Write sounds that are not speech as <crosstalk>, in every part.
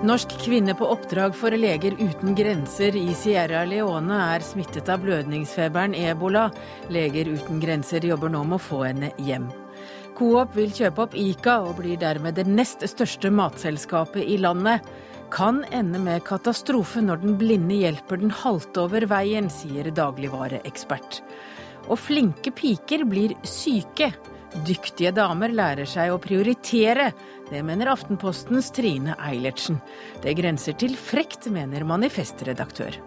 Norsk kvinne på oppdrag for Leger uten grenser i Sierra Leone er smittet av blødningsfeberen ebola. Leger uten grenser jobber nå med å få henne hjem. Coop vil kjøpe opp Ica og blir dermed det nest største matselskapet i landet. Kan ende med katastrofe når den blinde hjelper den halte over veien, sier dagligvareekspert. Og flinke piker blir syke. Dyktige damer lærer seg å prioritere. Det mener Aftenpostens Trine Eilertsen. Det grenser til frekt, mener manifestredaktør.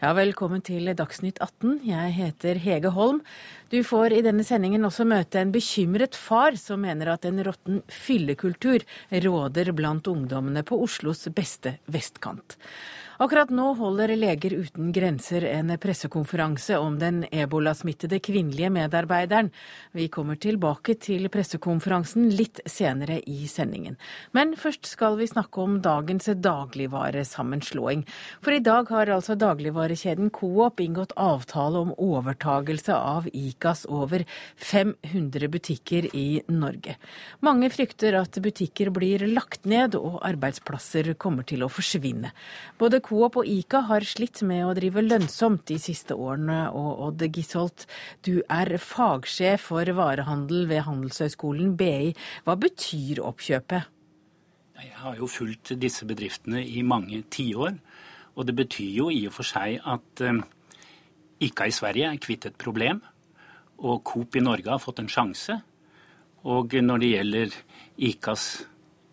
Ja, Velkommen til Dagsnytt 18. Jeg heter Hege Holm. Du får i denne sendingen også møte en bekymret far som mener at en råtten fyllekultur råder blant ungdommene på Oslos beste vestkant. Akkurat nå holder Leger uten grenser en pressekonferanse om den ebolasmittede kvinnelige medarbeideren. Vi kommer tilbake til pressekonferansen litt senere i sendingen. Men først skal vi snakke om dagens dagligvaresammenslåing. For i dag har altså dagligvarekjeden Coop inngått avtale om overtagelse av Icas over 500 butikker i Norge. Mange frykter at butikker blir lagt ned og arbeidsplasser kommer til å forsvinne. Både Coop og Ica har slitt med å drive lønnsomt de siste årene. Og Odd Gisholt, du er fagsjef for varehandel ved Handelshøyskolen BI. Hva betyr oppkjøpet? Jeg har jo fulgt disse bedriftene i mange tiår. Og det betyr jo i og for seg at um, Ica i Sverige er kvitt et problem, og Coop i Norge har fått en sjanse. Og når det gjelder Icas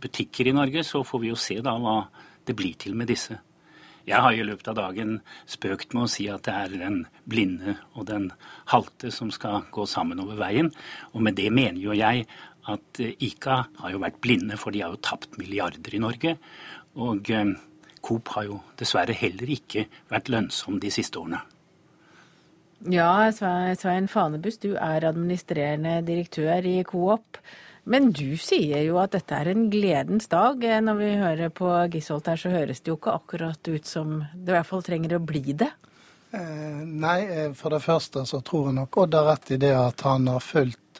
butikker i Norge, så får vi jo se da hva det blir til med disse. Jeg har i løpet av dagen spøkt med å si at det er den blinde og den halte som skal gå sammen over veien. Og med det mener jo jeg at eh, Ica har jo vært blinde, for de har jo tapt milliarder i Norge. Og eh, Coop har jo dessverre heller ikke vært lønnsom de siste årene. Ja, Svein Fanebuss, du er administrerende direktør i Coop. Men du sier jo at dette er en gledens dag. Når vi hører på Gisholt her, så høres det jo ikke akkurat ut som det i hvert fall trenger å bli det. Eh, nei, eh, for det første så tror jeg nok Odd har rett i det at han har fulgt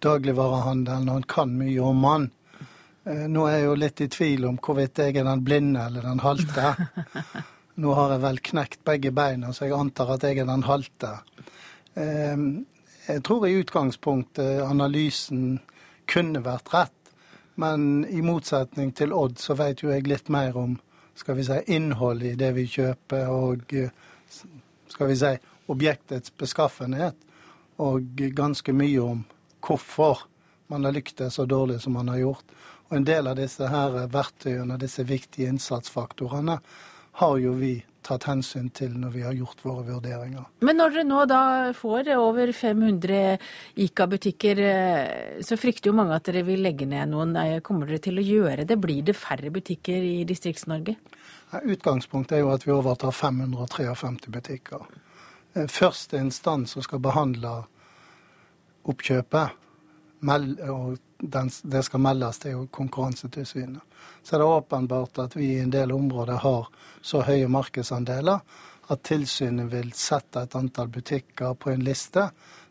dagligvarehandelen, og han kan mye om han. Eh, nå er jeg jo litt i tvil om hvorvidt jeg er den blinde eller den halte. <laughs> Nå har jeg vel knekt begge beina, så jeg antar at jeg er den halte. Eh, jeg tror i utgangspunktet analysen kunne vært rett. Men i motsetning til Odd, så vet jo jeg litt mer om skal vi si, innholdet i det vi kjøper, og skal vi si, objektets beskaffenhet. Og ganske mye om hvorfor man har lyktes så dårlig som man har gjort. Og en del av disse her verktøyene, disse viktige innsatsfaktorene, har jo vi tatt hensyn til når vi har gjort våre vurderinger. Men når dere nå da får over 500 ICA-butikker, eh, så frykter jo mange at dere vil legge ned noen. Kommer dere til å gjøre det? Blir det færre butikker i Distrikts-Norge? Utgangspunktet er jo at vi overtar 553 butikker. Eh, første instans som skal behandle oppkjøpet, og det skal meldes til Konkurransetilsynet så det er åpenbart at vi i en del områder har så høye markedsandeler at tilsynet vil sette et antall butikker på en liste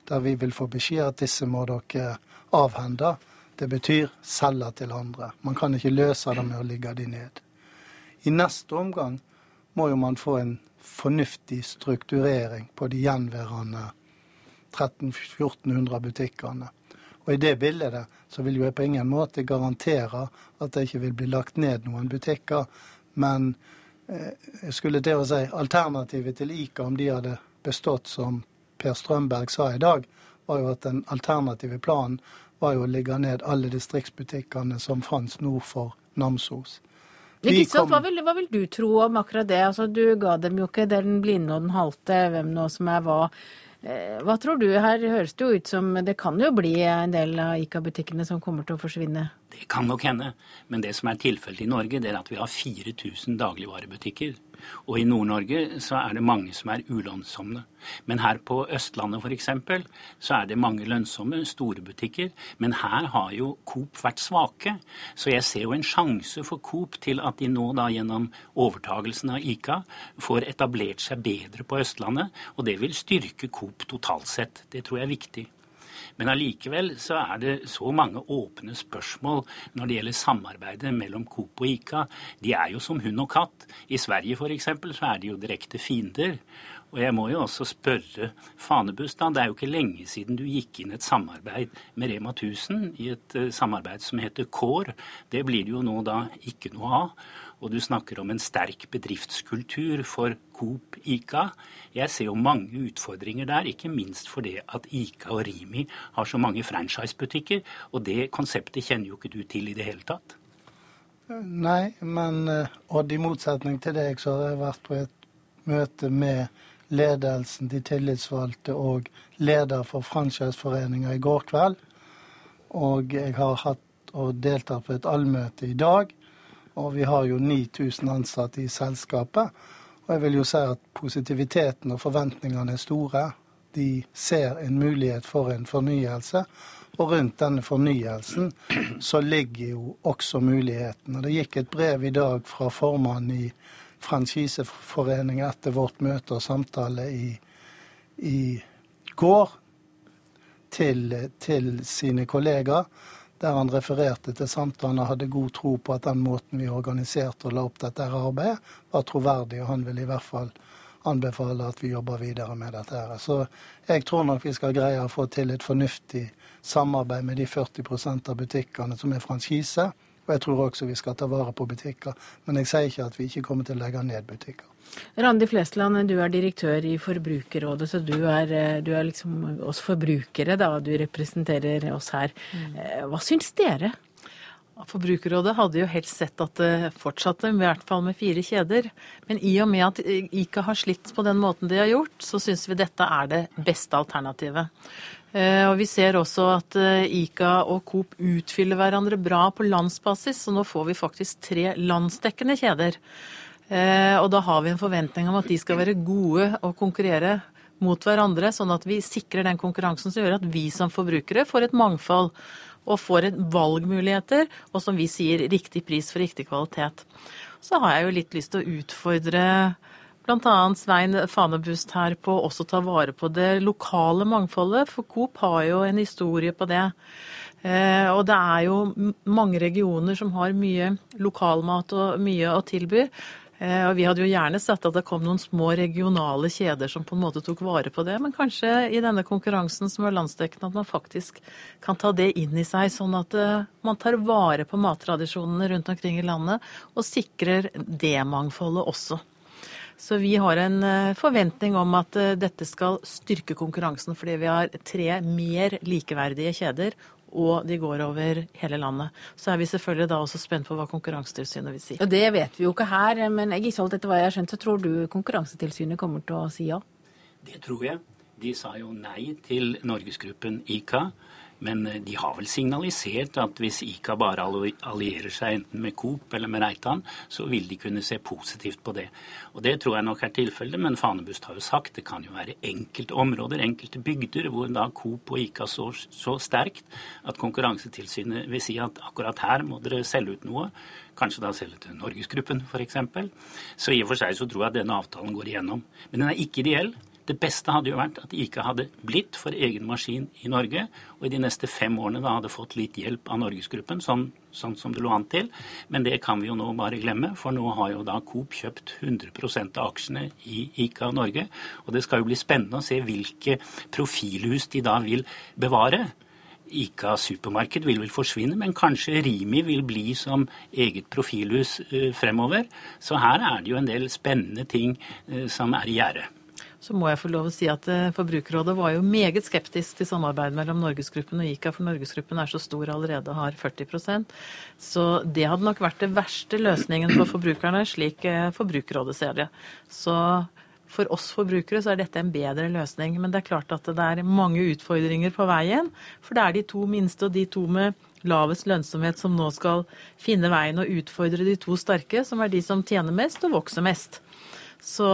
der vi vil få beskjed at disse må dere avhende. Det betyr selge til andre. Man kan ikke løse det med å ligge de ned. I neste omgang må jo man få en fornuftig strukturering på de gjenværende 1300-1400 butikkene. Og i det bildet så vil jo jeg på ingen måte garantere at det ikke vil bli lagt ned noen butikker. Men eh, jeg skulle til å si alternativet til Ica, om de hadde bestått som Per Strømberg sa i dag, var jo at den alternative planen var jo å legge ned alle distriktsbutikkene som fantes nord for Namsos. Kom... Hva, vil, hva, vil, du tro om akkurat det? Altså, du ga dem jo ikke den blinde og den halte, hvem nå som er hva. Eh, hva tror du? Her høres det jo ut som det kan jo bli en del av ICA-butikkene som kommer til å forsvinne? Det kan nok hende, men det som er tilfellet i Norge, det er at vi har 4000 dagligvarebutikker. Og i Nord-Norge så er det mange som er ulønnsomme. Men her på Østlandet f.eks. så er det mange lønnsomme, store butikker. Men her har jo Coop vært svake. Så jeg ser jo en sjanse for Coop til at de nå da gjennom overtagelsen av ICA får etablert seg bedre på Østlandet. Og det vil styrke Coop totalt sett. Det tror jeg er viktig. Men allikevel så er det så mange åpne spørsmål når det gjelder samarbeidet mellom Coop og ICA. De er jo som hund og katt. I Sverige f.eks. så er de jo direkte fiender. Og jeg må jo også spørre Fanebuss, da. Det er jo ikke lenge siden du gikk inn et samarbeid med Rema 1000 i et uh, samarbeid som heter CORE. Det blir det jo nå da ikke noe av og du snakker om en sterk bedriftskultur for Coop Ica. Jeg ser jo mange utfordringer der, ikke minst fordi at Ica og Rimi har så mange franchisebutikker. Og det konseptet kjenner jo ikke du til i det hele tatt. Nei, men eh, Odd, i motsetning til deg så har jeg vært på et møte med ledelsen, de tillitsvalgte og leder for franchiseforeninga i går kveld. Og jeg har hatt og deltatt på et allmøte i dag og vi har jo 9000 ansatte i selskapet. Og jeg vil jo si at positiviteten og forventningene er store. De ser en mulighet for en fornyelse. Og rundt denne fornyelsen så ligger jo også muligheten. Og det gikk et brev i dag fra formannen i Franchiseforeningen etter vårt møte og samtale i, i går til, til sine kollegaer der han refererte til samtalen og hadde god tro på at den måten vi organiserte og la opp dette arbeidet, var troverdig. Og han vil i hvert fall anbefale at vi jobber videre med dette. her. Så jeg tror nok vi skal greie å få til et fornuftig samarbeid med de 40 av butikkene som er franchise. Og jeg tror også vi skal ta vare på butikker. Men jeg sier ikke at vi ikke kommer til å legge ned butikker. Randi Flesland, du er direktør i Forbrukerrådet, så du er, eh, du er liksom oss forbrukere, da. Du representerer oss her. Mm. Eh, hva syns dere? Forbrukerrådet hadde jo helst sett at det fortsatte, i hvert fall med fire kjeder. Men i og med at ICA har slitt på den måten de har gjort, så syns vi dette er det beste alternativet. Eh, og Vi ser også at ICA og Coop utfyller hverandre bra på landsbasis, så nå får vi faktisk tre landsdekkende kjeder. Eh, og da har vi en forventning om at de skal være gode og konkurrere mot hverandre, sånn at vi sikrer den konkurransen som gjør at vi som forbrukere får et mangfold og får et valgmuligheter, og som vi sier, riktig pris for riktig kvalitet. Så har jeg jo litt lyst til å utfordre bl.a. Svein Fanebust her på også ta vare på det lokale mangfoldet, for Coop har jo en historie på det. Eh, og det er jo mange regioner som har mye lokalmat og mye å tilby. Eh, og Vi hadde jo gjerne sett at det kom noen små regionale kjeder som på en måte tok vare på det, men kanskje i denne konkurransen som er landsdekkende, at man faktisk kan ta det inn i seg, sånn at eh, man tar vare på mattradisjonene rundt omkring i landet, og sikrer det mangfoldet også. Så vi har en eh, forventning om at dette skal styrke konkurransen, fordi vi har tre mer likeverdige kjeder og de går over hele landet. Så er vi selvfølgelig da også spent på hva Konkurransetilsynet vil si. Og Det vet vi jo ikke her, men jeg Isolt, etter hva jeg har skjønt, så tror du Konkurransetilsynet kommer til å si ja? Det tror jeg. De sa jo nei til Norgesgruppen ICA. Men eh, de har vel signalisert at hvis ICA bare allierer seg enten med Coop eller med Reitan, så vil de kunne se positivt på det. Og Det tror jeg nok er tilfellet, men Fanebust har jo sagt det kan jo være enkelte områder, enkelte bygder, hvor da Coop og ICA står så sterkt at Konkurransetilsynet vil si at akkurat her må dere selge ut noe. Kanskje da selge til Norgesgruppen f.eks. Så i og for seg så tror jeg at denne avtalen går igjennom. Men den er ikke ideell. Det beste hadde jo vært at de ikke hadde blitt for egen maskin i Norge, og i de neste fem årene da hadde fått litt hjelp av Norgesgruppen, sånn, sånn som det lå an til. Men det kan vi jo nå bare glemme, for nå har jo da Coop kjøpt 100% av aksjene i ICA Norge. Og det skal jo bli spennende å se hvilke profilhus de da vil bevare. ICA supermarked vil vel forsvinne, men kanskje Rimi vil bli som eget profilhus uh, fremover. Så her er det jo en del spennende ting uh, som er i gjære så må jeg få lov å si at eh, Forbrukerrådet var jo meget skeptisk til samarbeid mellom Norgesgruppen og ICA, for Norgesgruppen er så stor allerede har 40% Så det hadde nok vært det verste løsningen for forbrukerne, slik eh, Forbrukerrådet ser det. Så for oss forbrukere så er dette en bedre løsning. Men det er klart at det er mange utfordringer på veien. For det er de to minste og de to med lavest lønnsomhet som nå skal finne veien og utfordre de to sterke, som er de som tjener mest og vokser mest. Så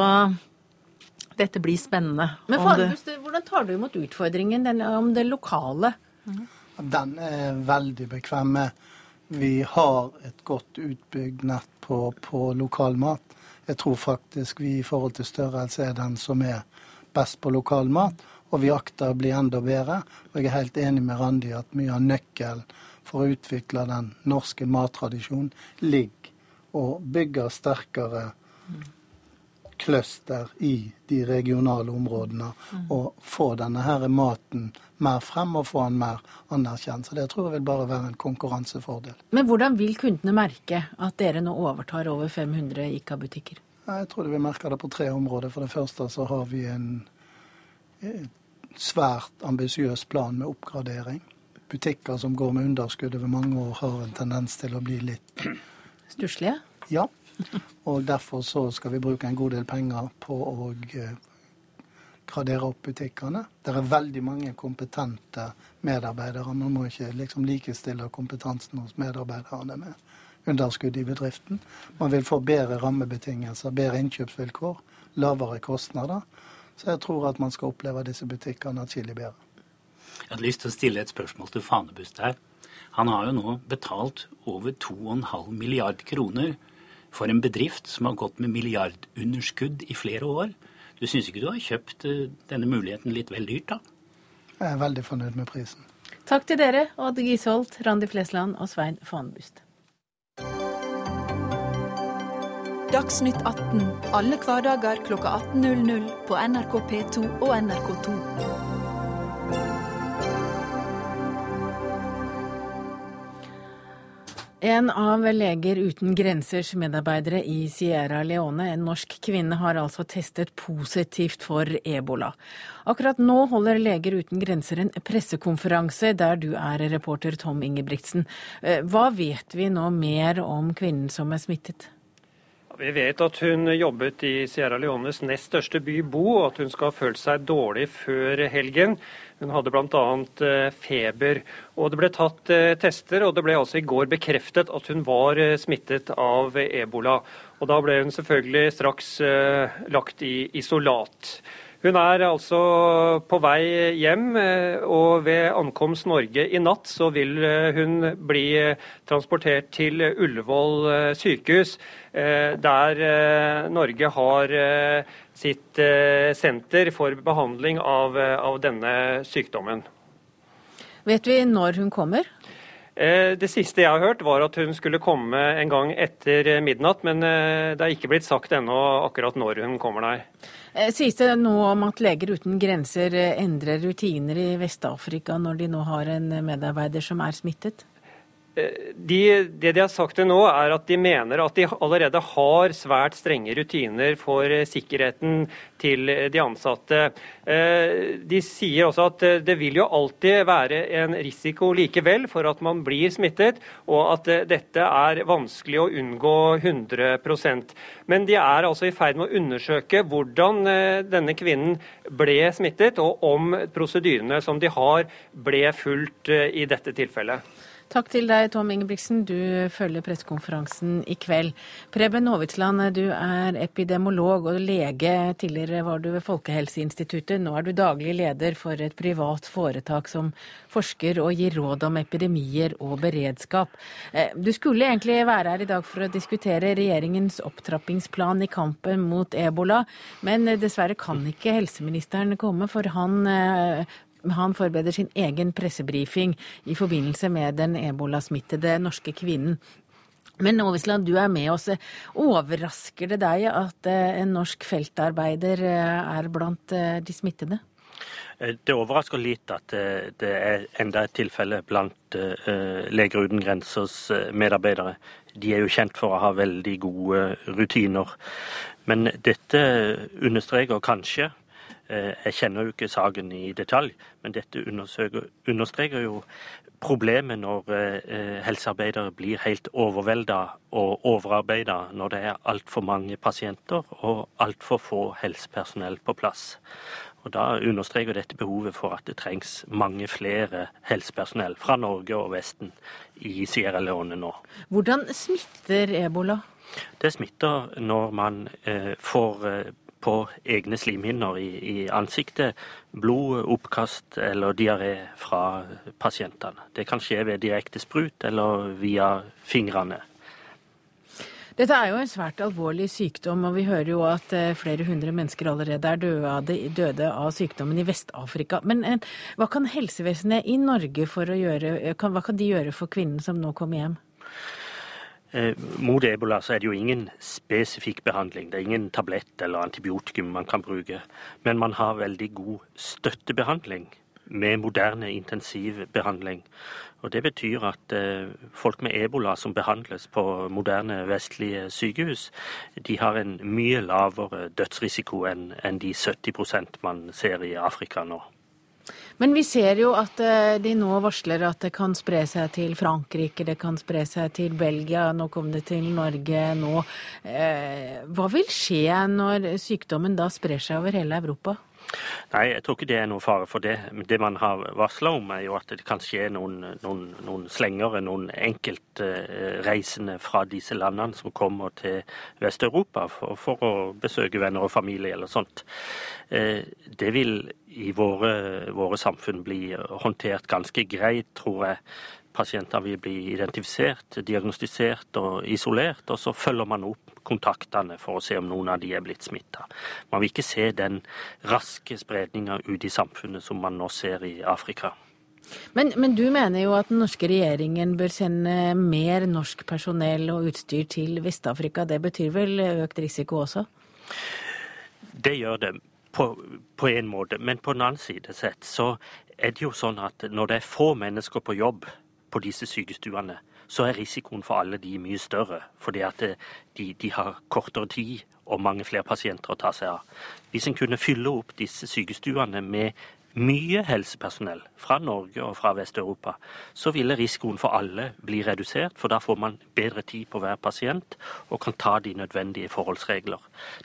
dette blir spennende. Men Fagerhus, hvordan tar du imot utfordringen den, om det lokale? Den er veldig bekvem med. Vi har et godt utbygd nett på, på lokalmat. Jeg tror faktisk vi i forhold til størrelse er den som er best på lokalmat. Og vi akter å bli enda bedre. Og jeg er helt enig med Randi at mye av nøkkelen for å utvikle den norske mattradisjonen ligger og bygger sterkere cluster i de regionale områdene. Og få denne her maten mer frem og få den mer anerkjent. Så det tror jeg vil bare være en konkurransefordel. Men hvordan vil kundene merke at dere nå overtar over 500 ICA-butikker? Jeg tror de vil merke det på tre områder. For det første så har vi en svært ambisiøs plan med oppgradering. Butikker som går med underskudd over mange år, har en tendens til å bli litt Stusslige? Ja. Og derfor så skal vi bruke en god del penger på å eh, gradere opp butikkene. Det er veldig mange kompetente medarbeidere. Man må ikke liksom likestille kompetansen hos medarbeiderne med underskudd i bedriften. Man vil få bedre rammebetingelser, bedre innkjøpsvilkår, lavere kostnader. Så jeg tror at man skal oppleve disse butikkene atskillig bedre. Jeg hadde lyst til å stille et spørsmål til Fanebust her. Han har jo nå betalt over 2,5 milliard kroner for en bedrift som har gått med milliardunderskudd i flere år. Du syns ikke du har kjøpt eh, denne muligheten litt vel dyrt, da? Jeg er veldig fornøyd med prisen. Takk til dere, Odd Gisholt, Randi Flesland og Svein Fanbust. Dagsnytt 18 alle hverdager klokka 18.00 på NRK P2 og NRK2. En av Leger uten grensers medarbeidere i Sierra Leone, en norsk kvinne, har altså testet positivt for ebola. Akkurat nå holder Leger uten grenser en pressekonferanse der du er reporter Tom Ingebrigtsen. Eh, hva vet vi nå mer om kvinnen som er smittet? Vi vet at hun jobbet i Sierra Leones nest største by, Bo, og at hun skal ha følt seg dårlig før helgen. Hun hadde bl.a. Eh, feber. og Det ble tatt eh, tester, og det ble altså i går bekreftet at hun var eh, smittet av ebola. Og Da ble hun selvfølgelig straks lagt i isolat. Hun er altså på vei hjem, eh, og ved ankomst Norge i natt så vil eh, hun bli transportert til Ullevål sykehus, eh, der Norge har sitt senter for behandling av, av denne sykdommen. Vet vi når hun kommer? Det siste jeg har hørt, var at hun skulle komme en gang etter midnatt, men det er ikke blitt sagt ennå akkurat når hun kommer, nei. Eh, sies det nå om at Leger uten grenser eh, endrer rutiner i Vest-Afrika når de nå har en medarbeider som er smittet? De, det de har sagt til nå, er at de mener at de allerede har svært strenge rutiner for eh, sikkerheten til de ansatte. Eh, de sier også at eh, det vil jo alltid være en risiko likevel for at man blir smittet, og at dette er vanskelig å unngå 100% Men de er altså i ferd med å undersøke hvordan denne kvinnen ble smittet, og om prosedyrene som de har, ble fulgt i dette tilfellet. Takk til deg, Tom Ingebrigtsen. Du følger pressekonferansen i kveld. Preben Aavitsland, du er epidemolog og lege. Tidligere var du ved Folkehelseinstituttet. Nå er du daglig leder for et privat foretak som forsker og gir råd om epidemier og beredskap. Eh, du skulle egentlig være her i dag for å diskutere regjeringens opptrappingsplan i kampen mot ebola, men dessverre kan ikke helseministeren komme, for han eh, han forbereder sin egen pressebrifing i forbindelse med den ebolasmittede norske kvinnen. Men Novisland, du er med oss. Overrasker det deg at eh, en norsk feltarbeider eh, er blant eh, de smittede? Det overrasker litt at det er enda et tilfelle blant Leger uten grensers medarbeidere. De er jo kjent for å ha veldig gode rutiner. Men dette understreker kanskje jeg kjenner jo ikke saken i detalj, men dette understreker jo problemet når eh, helsearbeidere blir helt overvelda og overarbeida når det er altfor mange pasienter og altfor få helsepersonell på plass. Og Da understreker dette behovet for at det trengs mange flere helsepersonell fra Norge og Vesten i Sierra Leone nå. Hvordan smitter ebola? Det smitter når man eh, får eh, på egne slimhinner i, i, ansiktet blod, oppkast eller diaré fra pasientene. Det kan skje ved direkte sprut eller via fingrene. Dette er jo en svært alvorlig sykdom, og vi hører jo at eh, flere hundre mennesker allerede er døde, av sykdommen i Vest-Afrika. Men eh, hva kan helsevesenet i Norge gjøre, hva kan de gjøre for kvinnen som nå kommer hjem? Eh, mot ebola så er det jo ingen spesifikk behandling. Det er ingen tablett eller antibiotikum man kan bruke. Men man har veldig god støttebehandling med moderne intensivbehandling. Og Det betyr at eh, folk med ebola som behandles på moderne vestlige sykehus, de har en mye lavere dødsrisiko enn de 70% man ser i Afrika nå. Men vi ser jo at eh, de nå varsler at det kan spre seg til Frankrike, det kan spre seg til Belgia, nå kom det til Norge nå. Eh, hva vil skje når sykdommen da sprer seg over hele Europa? Nei, jeg tror ikke det er noen fare for det. Det man har varsla om, er jo at det kan skje noen, noen, noen slengere, noen enkeltreisende fra disse landene som kommer til Vest-Europa for, for, å besøke venner og familie eller sånt. Eh, det vil i våre, våre samfunn bli håndtert ganske greit, tror jeg pasienter vil bli identifisert, diagnostisert og isolert, og så følger man opp kontaktene for å se om noen av de er blitt smitta. Man vil ikke se den raske spredninga ut i samfunnet som man nå ser i Afrika. Men, men, du mener jo at den norske regjeringen bør sende mer norsk personell og utstyr til Vest-Afrika. Det betyr vel økt risiko også? Det gjør det på, på en måte. Men på den annen side sett så er det jo sånn at når det er få mennesker på jobb på disse sykestuene, så er risikoen for alle de mye større. Fordi at eh, de, de har kortere tid og mange flere pasienter å ta seg av. Hvis en kunne fylle opp disse sykestuene med mye helsepersonell fra Norge og fra Vest-Europa, så ville risikoen for alle bli redusert, for da får man bedre tid på hver pasient og kan ta de nødvendige forholdsregler.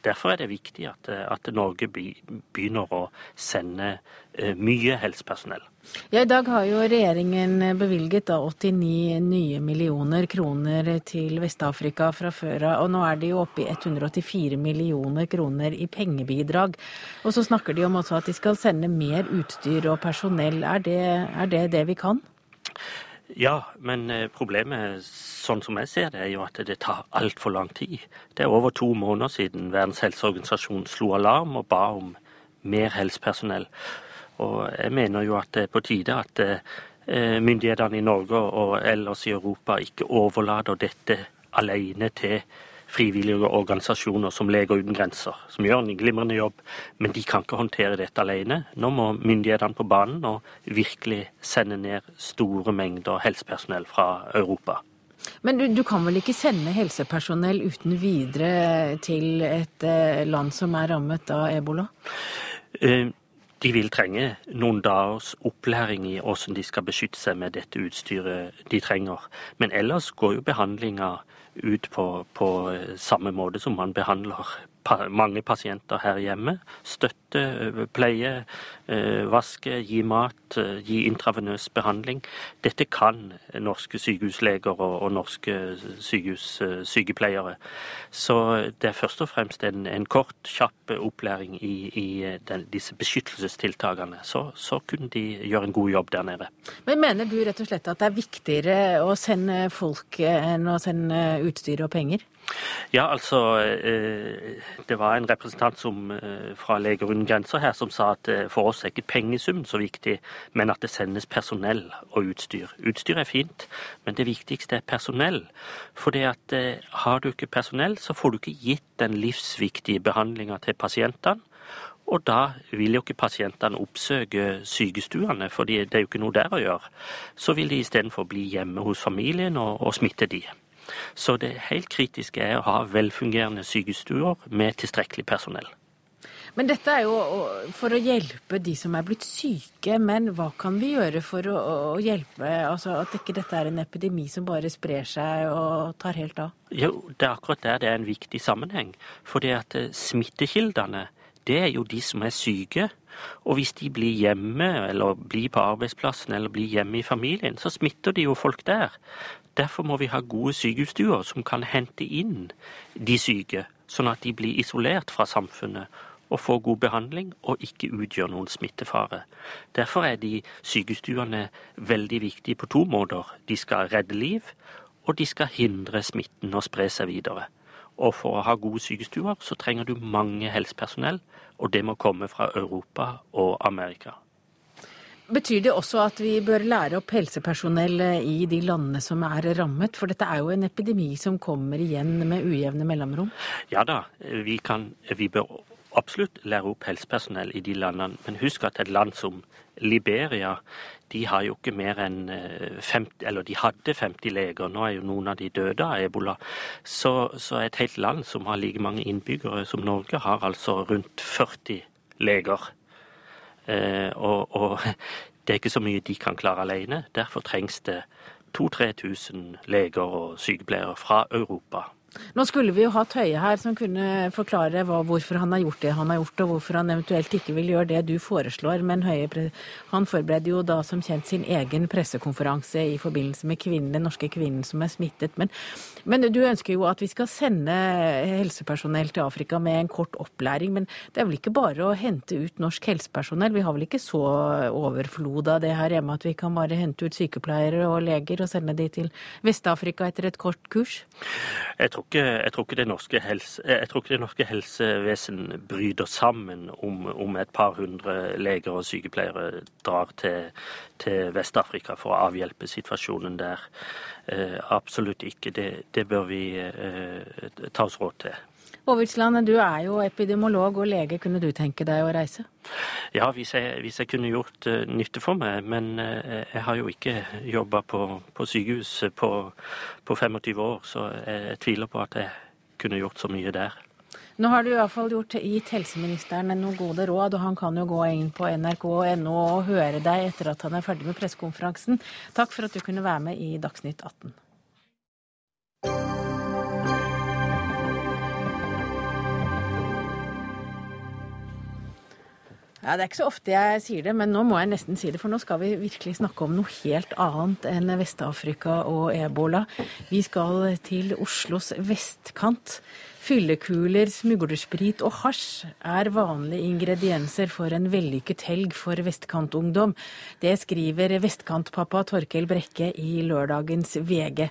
Derfor er det viktig at, at Norge begynner å sende eh, mye helsepersonell. Ja, I dag har jo regjeringen bevilget da 89 nye millioner kroner til Vest-Afrika fra før av, og nå er de jo oppe i 184 millioner kroner i pengebidrag. Og så snakker de om også at de skal sende mer utstyr og personell. Er det er det, det vi kan? Ja, men eh, problemet, sånn som jeg ser det, er jo at det tar altfor lang tid. Det er over to måneder siden Verdens helseorganisasjon slo alarm og ba om mer helsepersonell. Og jeg mener jo at det er på tide at eh, myndighetene i Norge og ellers i Europa ikke overlater dette alene til frivillige organisasjoner som Leger uten grenser, som gjør en glimrende jobb. Men de kan ikke håndtere dette alene. Nå må myndighetene på banen og virkelig sende ned store mengder helsepersonell fra Europa. Men du, du, kan vel ikke sende helsepersonell uten videre til et eh, land som er rammet av ebola? Uh, de vil trenge noen dagers opplæring i hvordan de skal beskytte seg med dette utstyret de trenger. Men ellers går jo behandlinga ut på, på samme måte som man behandler mange pasienter her hjemme. Støtte, eh, pleie, eh, vaske, gi mat, eh, gi intravenøs behandling. Dette kan norske sykehusleger og, norske sykehussykepleiere. Så det er først og fremst en, en kort, kjapp opplæring i, i den, disse beskyttelsestiltakene. Så, så kunne de gjøre en god jobb der nede. Men mener du rett og slett at det er viktigere å sende folk enn å sende utstyr og penger? Ja, altså eh, Det var en representant som, eh, fra Leger uten grenser her som sa at eh, for oss er ikke pengesummen så viktig, men at det sendes personell og utstyr. Utstyr er fint, men det viktigste er personell. For det at har du ikke personell, så får du ikke gitt den livsviktige behandlinga til pasientene. Og da vil jo ikke pasientene oppsøke sykestuene, for det er jo ikke noe der å gjøre. Så vil de istedenfor bli hjemme hos familien og, og smitte de. Så det helt kritiske er å ha velfungerende sykestuer med tilstrekkelig personell. Men dette er jo for å hjelpe de som er blitt syke. Men hva kan vi gjøre for å, å hjelpe? Altså At ikke dette er en epidemi som bare sprer seg og tar helt av? Jo, det er akkurat der det er en viktig sammenheng. Fordi at eh, smittekildene det er jo de som er syke. Og hvis de blir hjemme, eller blir på arbeidsplassen, eller blir hjemme i familien, så smitter de jo folk der. Derfor må vi ha gode sykehusstuer som kan hente inn de syke, sånn at de blir isolert fra samfunnet og får god behandling og ikke utgjør noen smittefare. Derfor er de sykestuene veldig viktige på to måter. De skal redde liv, og de skal hindre smitten å spre seg videre. Og for å ha gode sykestuer så trenger du mange helsepersonell, og det må komme fra Europa og Amerika. Betyr det også at vi bør lære opp helsepersonell i de landene som er rammet? For dette er jo en epidemi som kommer igjen med ujevne mellomrom? Ja da, vi, kan, vi bør absolutt lære opp helsepersonell i de landene. Men husk at et land som Liberia de har jo ikke mer enn 50, eh, eller de hadde 50 leger, nå er jo noen av de døde av ebola. Så, så et helt land som har like mange innbyggere som Norge, har altså rundt 40 leger. Eh, og, og, <laughs> det er ikke så mye de kan klare alene. Derfor trengs det 2000-3000 leger og sykepleiere fra Europa. Nå skulle vi jo hatt Høie her som kunne forklare hva, hvorfor han har gjort det han har gjort, og hvorfor han eventuelt ikke vil gjøre det du foreslår. Men Høie han forbereder jo da som kjent sin egen pressekonferanse i forbindelse med kvinnen, den norske kvinnen som er smittet. Men, men, du ønsker jo at vi skal sende helsepersonell til Afrika med en kort opplæring. Men det er vel ikke bare å hente ut norsk helsepersonell? Vi har vel ikke så overflod av det her hjemme at vi kan bare hente ut sykepleiere og leger og sende de til Vest-Afrika etter et kort kurs? Jeg tror ikke, jeg tror ikke, det, norske helse, jeg tror ikke det norske helsevesen bryter sammen om, om, et par hundre leger og sykepleiere drar til, til Vest-Afrika for å avhjelpe situasjonen der. Eh, absolutt ikke. Det, det bør vi eh, ta oss råd til. Aavitsland, du er jo epidemiolog og lege. Kunne du tenke deg å reise? Ja, hvis jeg, hvis jeg kunne gjort uh, nytte for meg. Men uh, jeg har jo ikke jobba på, på, sykehus på, på 25 år, så jeg, jeg, tviler på at jeg kunne gjort så mye der. Nå har du i hvert fall gjort, gitt helseministeren noen gode råd, og han kan jo gå inn på nrk.no og høre deg etter at han er ferdig med pressekonferansen. Takk for at du kunne være med i Dagsnytt 18. Ja, Det er ikke så ofte jeg sier det, men nå må jeg nesten si det. For nå skal vi virkelig snakke om noe helt annet enn Vest-Afrika og ebola. Vi skal til Oslos vestkant. Fyllekuler, smuglersprit og hasj er vanlige ingredienser for en vellykket helg for vestkantungdom. Det skriver vestkantpappa Torkel Brekke i lørdagens VG.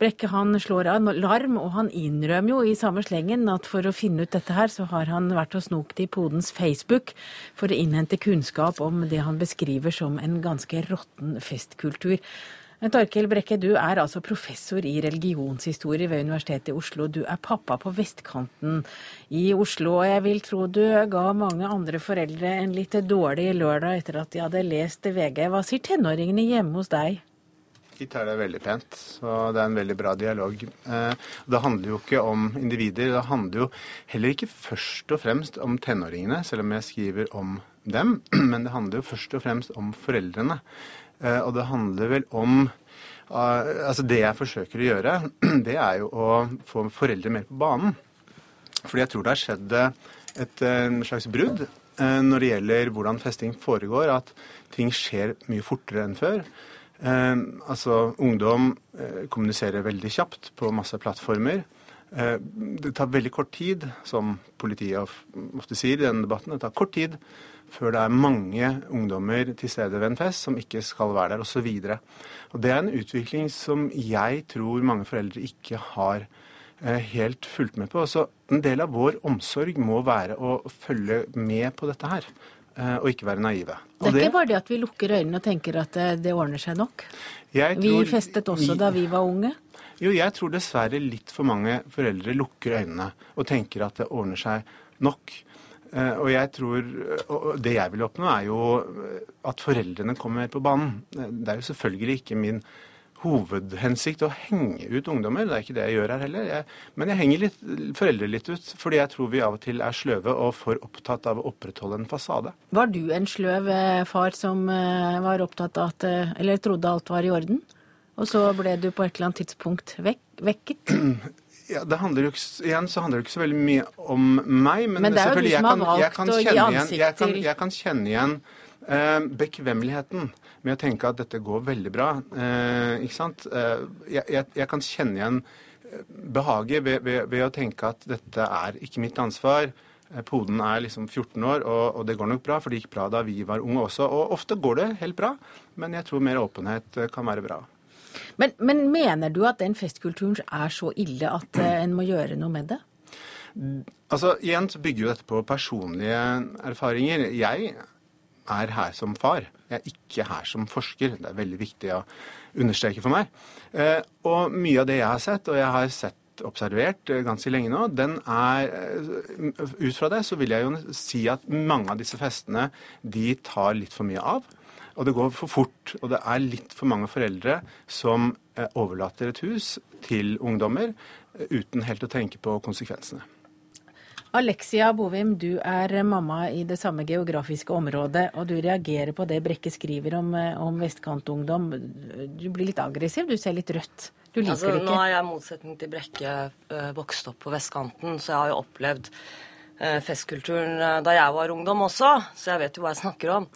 Brekke han slår alarm, og han innrømmer jo i samme slengen at for å finne ut dette her, så har han vært og snokt i podens Facebook for å innhente kunnskap om det han beskriver som en ganske råtten festkultur. Torkel Brekke, du er altså professor i religionshistorie ved Universitetet i Oslo. Du er pappa på vestkanten i Oslo, og jeg vil tro du ga mange andre foreldre en litt dårlig lørdag etter at de hadde lest VG. Hva sier tenåringene hjemme hos deg? De tar det veldig pent, så det er en veldig bra dialog. Eh, det handler jo ikke om individer, det handler jo heller ikke først og fremst om tenåringene, selv om jeg skriver om dem, <clears throat> men det handler jo først og fremst om foreldrene. Eh, og det handler vel om eh, Altså det jeg forsøker å gjøre, <clears throat> det er jo å få foreldre mer på banen. Fordi jeg tror det har skjedd et slags brudd eh, når det gjelder hvordan festing foregår. At ting skjer mye fortere enn før. altså ungdom kommuniserer veldig kjapt på masse plattformer. det tar veldig kort tid, som politiet ofte sier i denne debatten. Det tar kort tid før det er mange ungdommer til stede ved en fest som ikke skal være der, osv. Det er en utvikling som jeg tror mange foreldre ikke har eh, helt fulgt med på. Så en del av vår omsorg må være å følge med på dette her. Eh, og ikke være naive. Og det er ikke bare det at vi lukker øynene og tenker at det, det ordner seg nok? Tror, vi festet også da vi var unge. Jo, jeg tror dessverre litt for mange foreldre lukker øynene og tenker at det ordner seg nok. Eh, og jeg tror, og Det jeg vil oppnå, er jo at foreldrene kommer mer på banen. Det er jo selvfølgelig ikke min hovedhensikt å henge ut ungdommer. Det er ikke det jeg gjør her heller. Jeg, men jeg henger litt, foreldre litt ut, fordi jeg tror vi av og til er sløve og for opptatt av å opprettholde en fasade. Var du en sløv eh, far som eh, var opptatt av at Eller trodde alt var i orden? Og så ble du på et eller annet tidspunkt vek, vekket? <clears throat> Ja, det handler jo ikke, igjen så handler det ikke så veldig mye om meg. Men, Men selvfølgelig, jeg kan- jeg kan igjen- jeg kan, Jeg kan kjenne igjen eh, bekvemmeligheten med å tenke at dette går veldig bra. Eh, ikke sant? Eh, jeg, jeg, jeg kan kjenne igjen eh, behaget ved, ved, ved å tenke at dette er ikke mitt ansvar. Eh, Poden er liksom 14 år, og, og det går nok bra, for det gikk bra da vi var unge også. Og ofte går det helt bra, men jeg tror mer åpenhet eh, kan være bra. Men, men mener du at den festkulturen er så ille at eh, en må gjøre noe med det? Altså, Igjen så bygger jo dette på personlige erfaringer. Jeg er her som far. Jeg er ikke her som forsker. Det er veldig viktig å understreke for meg. Eh, og mye av det jeg har sett, og jeg har sett observert eh, ganske lenge nå, den er Ut fra det så vil jeg jo si at mange av disse festene de tar litt for mye av. Og det går for fort. Og det er litt for mange foreldre som eh, overlater et hus til ungdommer eh, uten helt å tenke på konsekvensene. Alexia Bovim, du er mamma i det samme geografiske området, og du reagerer på det Brekke skriver om, eh, om vestkantungdom. Du blir litt aggressiv, du ser litt rødt. Du liker Altså, det nå ikke. er jeg i motsetning til Brekke vokst opp på vestkanten, så jeg har jo opplevd festkulturen øh, da jeg var ungdom også, så jeg vet jo hva jeg snakker om.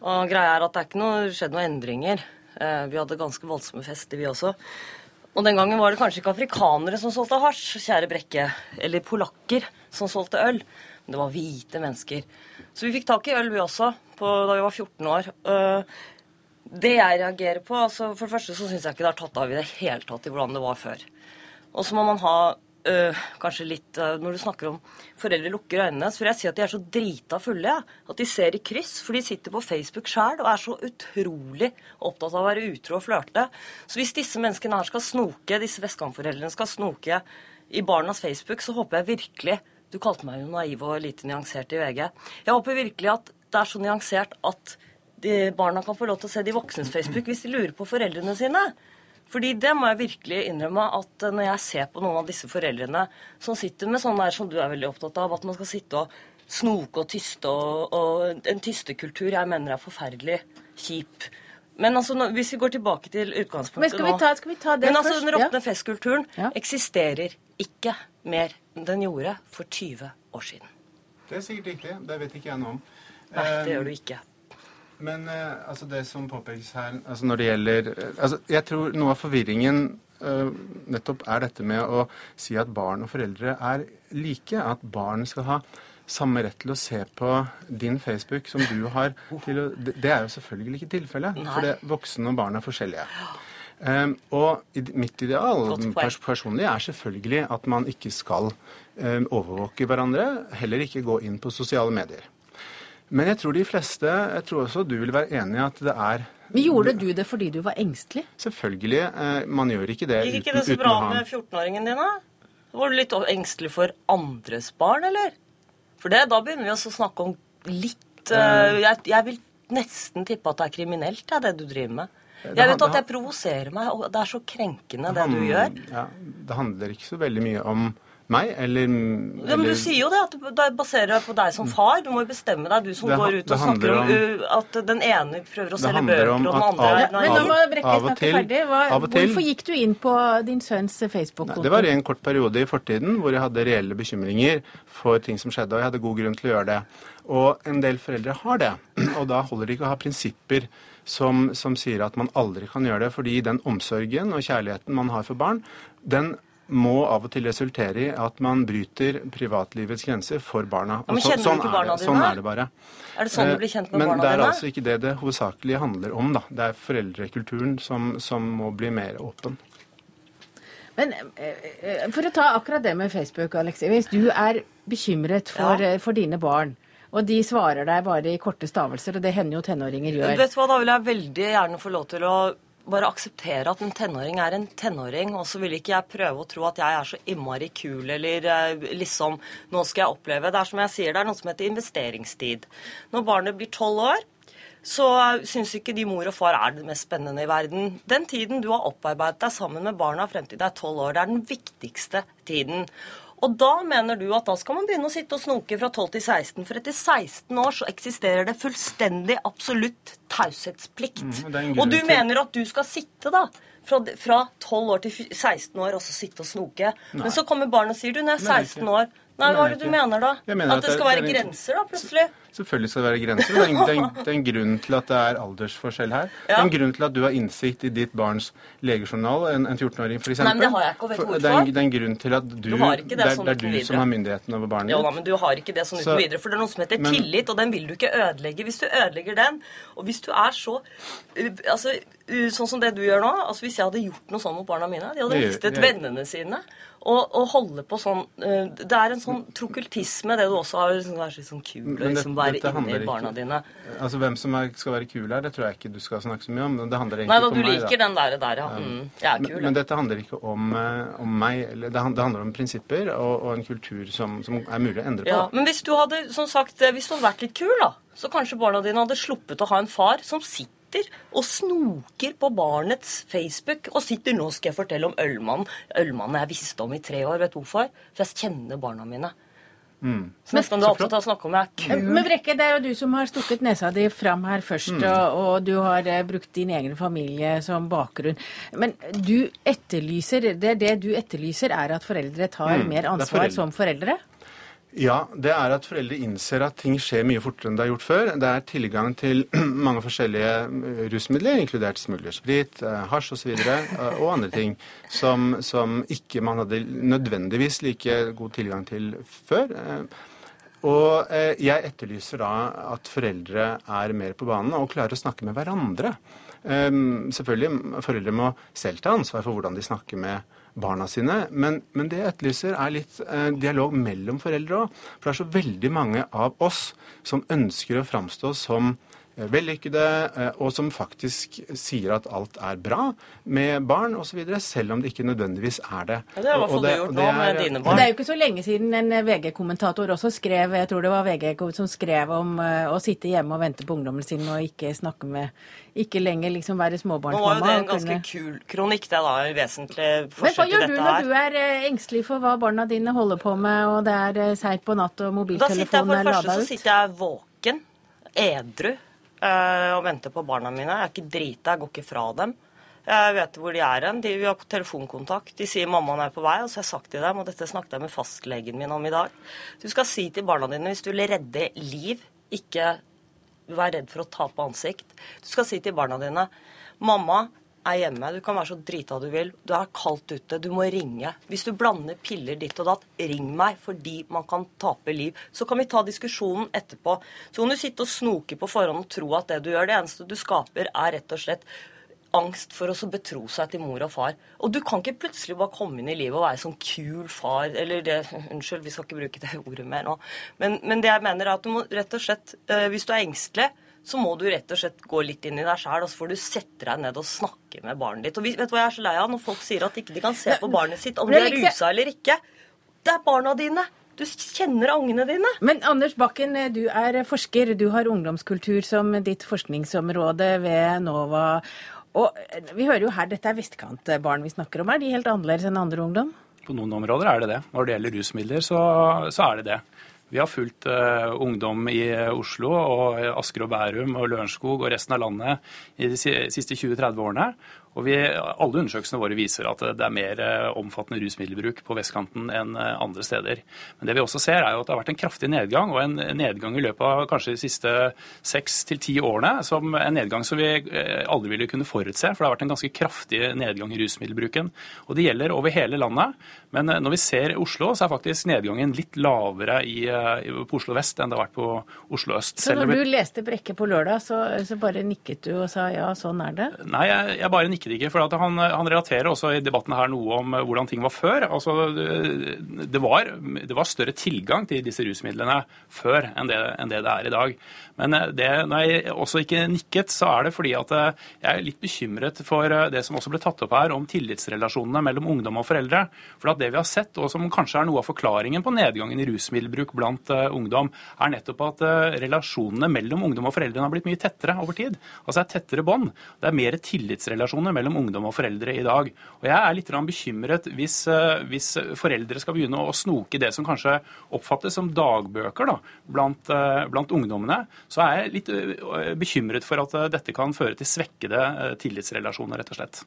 Og greia er at det er ikke noe, skjedd noen endringer. Eh, vi hadde ganske voldsomme fester, vi også. Og den gangen var det kanskje ikke afrikanere som solgte hasj, kjære Brekke, eller polakker som solgte øl. Men det var hvite mennesker. Så vi fikk tak i øl, vi også, på, da vi var 14 år. Det jeg reagerer på altså For det første så syns jeg ikke det har tatt av i det hele tatt i hvordan det var før. Og så må man ha øh, kanskje litt øh, Når du snakker om foreldre lukker øynene, så vil jeg si at de er så drita fulle. Ja. At de ser i kryss, for de sitter på Facebook sjæl og er så utrolig opptatt av å være utro og flørte. Så hvis disse menneskene her skal snoke, disse vestkantforeldrene skal snoke i barnas Facebook, så håper jeg virkelig Du kalte meg jo naiv og lite nyansert i VG. Jeg håper virkelig at det er så nyansert at de barna kan få lov til å se de voksnes Facebook hvis de lurer på foreldrene sine. Fordi det må jeg virkelig innrømme at eh, når jeg ser på noen av disse foreldrene som sitter med sånn der som du er veldig opptatt av, at man skal sitte og snoke og tyste og, og en tystekultur jeg mener er forferdelig kjip. Men altså, nå- hvis vi går tilbake til utgangspunktet Men skal vi ta, skal vi ta det Men altså, den råtne festkulturen Ja. eksisterer ikke mer enn den gjorde for 20 år siden. Det er sikkert riktig. Det vet ikke jeg noe om. Nei, det Eh, gjør du ikke. Men eh, altså det som påpekes her altså når det gjelder eh, altså Jeg tror noe av forvirringen Uh, nettopp er dette med å si at barn og foreldre er like. At barn skal ha samme rett til å se på din Facebook som du har. til å, Det er jo selvfølgelig ikke tilfellet. For det, voksne og barn er forskjellige. Um, og i- mitt ideal pers personlig er selvfølgelig at man ikke skal um, overvåke hverandre. Heller ikke gå inn på sosiale medier. Men jeg tror de fleste, jeg tror også du vil være enig i at det er Men Gjorde du det fordi du var engstelig? Selvfølgelig. Eh, man gjør ikke det uten Gikk ikke det så bra med 14-åringen din, da? Var du litt engstelig for andres barn, eller? For det, da begynner vi også å snakke om litt uh, jeg, jeg vil nesten tippe at det er kriminelt, ja, det du driver med. Jeg vet at jeg provoserer meg, og det er så krenkende, det du gjør. Ja, det handler ikke så veldig mye om meg, eller, Ja, men Du sier jo det, at det baserer deg på deg som far. Du må jo bestemme deg, du som Det går ut og snakker om, om- uh, at den ene prøver å selge bøker, og den andre av- er Men nå må Brekke og snakke til- ferdig. Hva, av og til- hvorfor gikk du inn på din sønns Facebook-konto? Det var en kort periode i fortiden hvor jeg hadde reelle bekymringer for ting som skjedde, og jeg hadde god grunn til å gjøre det. Og en del foreldre har det, <clears throat> og da holder det ikke å ha prinsipper som, som sier at man aldri kan gjøre det, fordi den omsorgen og kjærligheten man har for barn, den må av og til resultere i at man bryter privatlivets grenser for barna. Ja, men kjenner så- kjenner du sånn ikke er barna dine? Sånn er det bare. Er det sånn du Eh, blir kjent med Men barna det er dine? altså ikke det det hovedsakelig handler om, da. Det er foreldrekulturen som, som må bli mer åpen. Men eh, eh, for å ta akkurat det med Facebook, Alexi. Hvis du er bekymret for, Ja. for dine barn, og de svarer deg bare i korte stavelser, og det hender jo tenåringer gjør Vet du hva, Da vil jeg veldig gjerne få lov til å bare akseptere at en tenåring er en tenåring. Og så vil ikke jeg prøve å tro at jeg er så innmari kul eller eh, liksom Nå skal jeg oppleve. Det er som jeg sier, det er noe som heter investeringstid. Når barnet blir tolv år, så syns ikke de mor og far er det mest spennende i verden. Den tiden du har opparbeidet deg sammen med barna frem til du er tolv år, det er den viktigste tiden. Og da mener du at da skal man begynne å sitte og snoke fra 12 til 16, for etter 16 år så eksisterer det fullstendig absolutt taushetsplikt. Mm, og du til- mener at du skal sitte da fra fra 12 år til 16 år og så sitte og snoke. Men så kommer barnet og sier du, når jeg er 16 år Nei, hva er det du mener da? Mener at det skal være grenser, da, plutselig? Selvfølgelig skal det være grenser. Det er, en, det, er en, det er en grunn til at det er aldersforskjell her. Det er en grunn til at du har innsikt i ditt barns legejournal, en, en 14-åring f.eks. Nei, men det har jeg ikke, For-? Det er, det er en grunn til at du, Du har ikke det det, er, sånn det er du videre. som har myndigheten over barnet Jo da, men du har ikke det sånn uten videre. For det er noe som heter Men- tillit, og den vil du ikke ødelegge. Hvis du ødelegger den, og hvis du er så altså, Sånn som det du gjør nå altså Hvis jeg hadde gjort noe sånn mot barna mine, de hadde mistet vennene sine. Og, og holde på sånn uh, Det er en sånn trokultisme, det du også har. Liksom, det så sånn kul å liksom være inni barna ikke- dine. Altså Hvem som er, skal være kul her, det tror jeg ikke du skal snakke så mye om. men Det handler egentlig Nei da, du om meg. liker den der, der ja. Mm, jeg er kul. men men dette handler ikke om, eh, om meg. Eller det, det handler om prinsipper og, og en kultur som, som er mulig å endre på. Ja, men hvis du hadde som sagt, eh, hvis du hadde vært litt kul, da, så kanskje barna dine hadde sluppet å ha en far som sitter og snoker på barnets Facebook og sitter 'Nå skal jeg fortelle om ølmannen'. Ølmannen jeg visste om i tre år. Vet du hvorfor? For jeg kjenner barna mine. Mm. Så nesten du er opptatt av å snakke om jeg er kul Men Brekke, det er jo du som har stukket nesa di fram her først, Mm. og, og du har eh, brukt din egen familie som bakgrunn. Men du etterlyser, det, det du etterlyser, er at foreldre tar Mm, mer er ansvar foreldre. som foreldre? Ja, det er at foreldre innser at ting skjer mye fortere enn det har gjort før. Det er tilgang til <clears throat> mange forskjellige eh, rusmidler, inkludert smuglersprit, eh, hasj osv., og, og andre ting som, som ikke man hadde nødvendigvis like god tilgang til før. Eh, Og eh, jeg etterlyser da at foreldre er mer på banen og klarer å snakke med hverandre. Um, selvfølgelig, foreldre må selv ta ansvar for hvordan de snakker med barna sine, men, men det jeg etterlyser er litt eh, dialog mellom foreldre òg. For det er så veldig mange av oss som ønsker å framstå som vellykkede, eh, og som faktisk sier at alt er bra med barn osv., selv om det ikke nødvendigvis er det. Ja, det har i hvert fall du gjort nå med er- dine barn. det er jo ikke så lenge siden en VG-kommentator også skrev jeg tror det var VG som skrev om eh, å sitte hjemme og vente på ungdommen sin og ikke snakke med Ikke lenger liksom være Nå var jo det en ganske kunne- kul kronikk, det da. En vesentlig Men hva forskjell til gjør du når her. du er eh, engstelig for hva barna dine holder på med, og det er eh, seint på natt og mobiltelefonen Da sitter jeg for det er første så sitter jeg våken, edru, eh, og venter på barna mine. Jeg er ikke drita, jeg går ikke fra dem. Jeg vet hvor de er hen. Vi har telefonkontakt. De sier mammaen er på vei, og så har jeg sagt til dem, og dette snakket jeg med fastlegen min om i dag Du skal si til barna dine hvis du vil redde liv, ikke vær redd for å tape ansikt. Du skal si til barna dine Mamma er hjemme. Du kan være så drita du vil. Du er kaldt ute. Du må ringe. Hvis du blander piller ditt og datt, ring meg fordi man kan tape liv. Så kan vi ta diskusjonen etterpå. Så kan du sitte og snoke på forhånd og tro at det du gjør, det eneste du skaper, er rett og slett angst for å betro seg til mor og far. Og du kan ikke plutselig bare komme inn i livet og være sånn kul far, eller det <laughs> Unnskyld, vi skal ikke bruke det ordet mer nå. Men, men det jeg mener er at du må rett og slett, eh, hvis du er engstelig, så må du rett og slett gå litt inn i deg sjæl, og så får du sette deg ned og snakke med barnet ditt. Og vet du hva jeg er så lei av? Når folk sier at ikke de kan se på barnet sitt, om de er rusa eller ikke. Det er barna dine. Du kjenner ungene dine. Men Anders Bakken, eh, du er forsker. Du har ungdomskultur som ditt forskningsområde ved NOVA. Og eh, vi hører jo her, dette er vestkantbarn vi snakker om. Er de helt annerledes enn andre ungdom? På noen områder er det det. Når det gjelder rusmidler, så, så er det det. Vi har fulgt eh, ungdom i Oslo og Asker og Bærum og Lørenskog og resten av landet i de siste 20-30 årene. Og vi, alle undersøkelsene våre viser at det er mer eh, omfattende rusmiddelbruk på vestkanten enn eh, andre steder. Men det vi også ser er jo at det har vært en kraftig nedgang, og en nedgang i løpet av kanskje de siste seks til ti årene. som En nedgang som vi eh, aldri ville kunne forutse, for det har vært en ganske kraftig nedgang i rusmiddelbruken. Og det gjelder over hele landet. Men når vi ser Oslo, så er faktisk nedgangen litt lavere i, på Oslo vest enn det har vært på Oslo øst. Så når du leste Brekke på lørdag, så, så bare nikket du og sa ja, sånn er det? Nei, jeg, jeg bare nikket ikke. For han, han relaterer også i debatten her noe om eh, hvordan ting var før. Altså, det, var, det var større tilgang til disse rusmidlene før enn det, enn det det er i dag. Men eh, det, når jeg også ikke nikket, så er det fordi at eh, jeg er litt bekymret for eh, det som også ble tatt opp her om tillitsrelasjonene mellom ungdom og foreldre. For at det vi har sett, og som kanskje er noe av forklaringen på nedgangen i rusmiddelbruk blant ungdom, er nettopp at relasjonene mellom ungdom og foreldrene har blitt mye tettere over tid. Altså det er tettere bånd. Det er mer tillitsrelasjoner mellom ungdom og foreldre i dag. Og jeg er litt bekymret hvis, hvis foreldre skal begynne å snoke det som kanskje oppfattes som dagbøker da, blant, blant ungdommene, så er jeg litt bekymret for at dette kan føre til svekkede tillitsrelasjoner, rett og slett.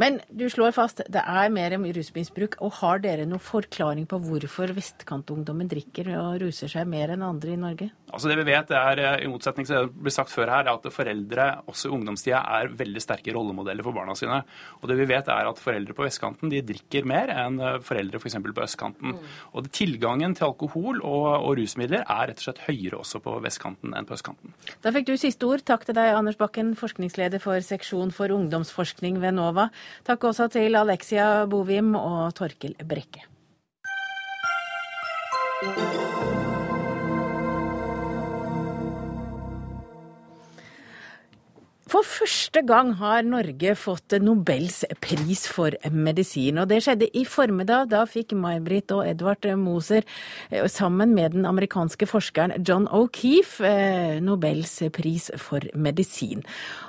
Men du slår fast det er mer rusmisbruk. Og har dere noen forklaring på hvorfor vestkantungdommen drikker og ruser seg mer enn andre i Norge? Altså det vi vet er, eh, I motsetning til det som ble sagt før her, er at foreldre også i ungdomstida er veldig sterke rollemodeller for barna sine. Og det vi vet er at Foreldre på vestkanten de drikker mer enn eh, foreldre f.eks. For på østkanten. Mm. Og Tilgangen til alkohol og, og, rusmidler er rett og slett høyere også på vestkanten enn på østkanten. Da fikk du siste ord. Takk til deg, Anders Bakken, forskningsleder for seksjon for ungdomsforskning ved NOVA. Takk også til Alexia Bovim og Torkil Brekke. For første gang har Norge fått Nobels pris for medisin. Og det skjedde i formiddag. Da fikk May-Britt og Edvard Moser eh, sammen med den amerikanske forskeren John O'Keefe eh, Nobels pris for medisin.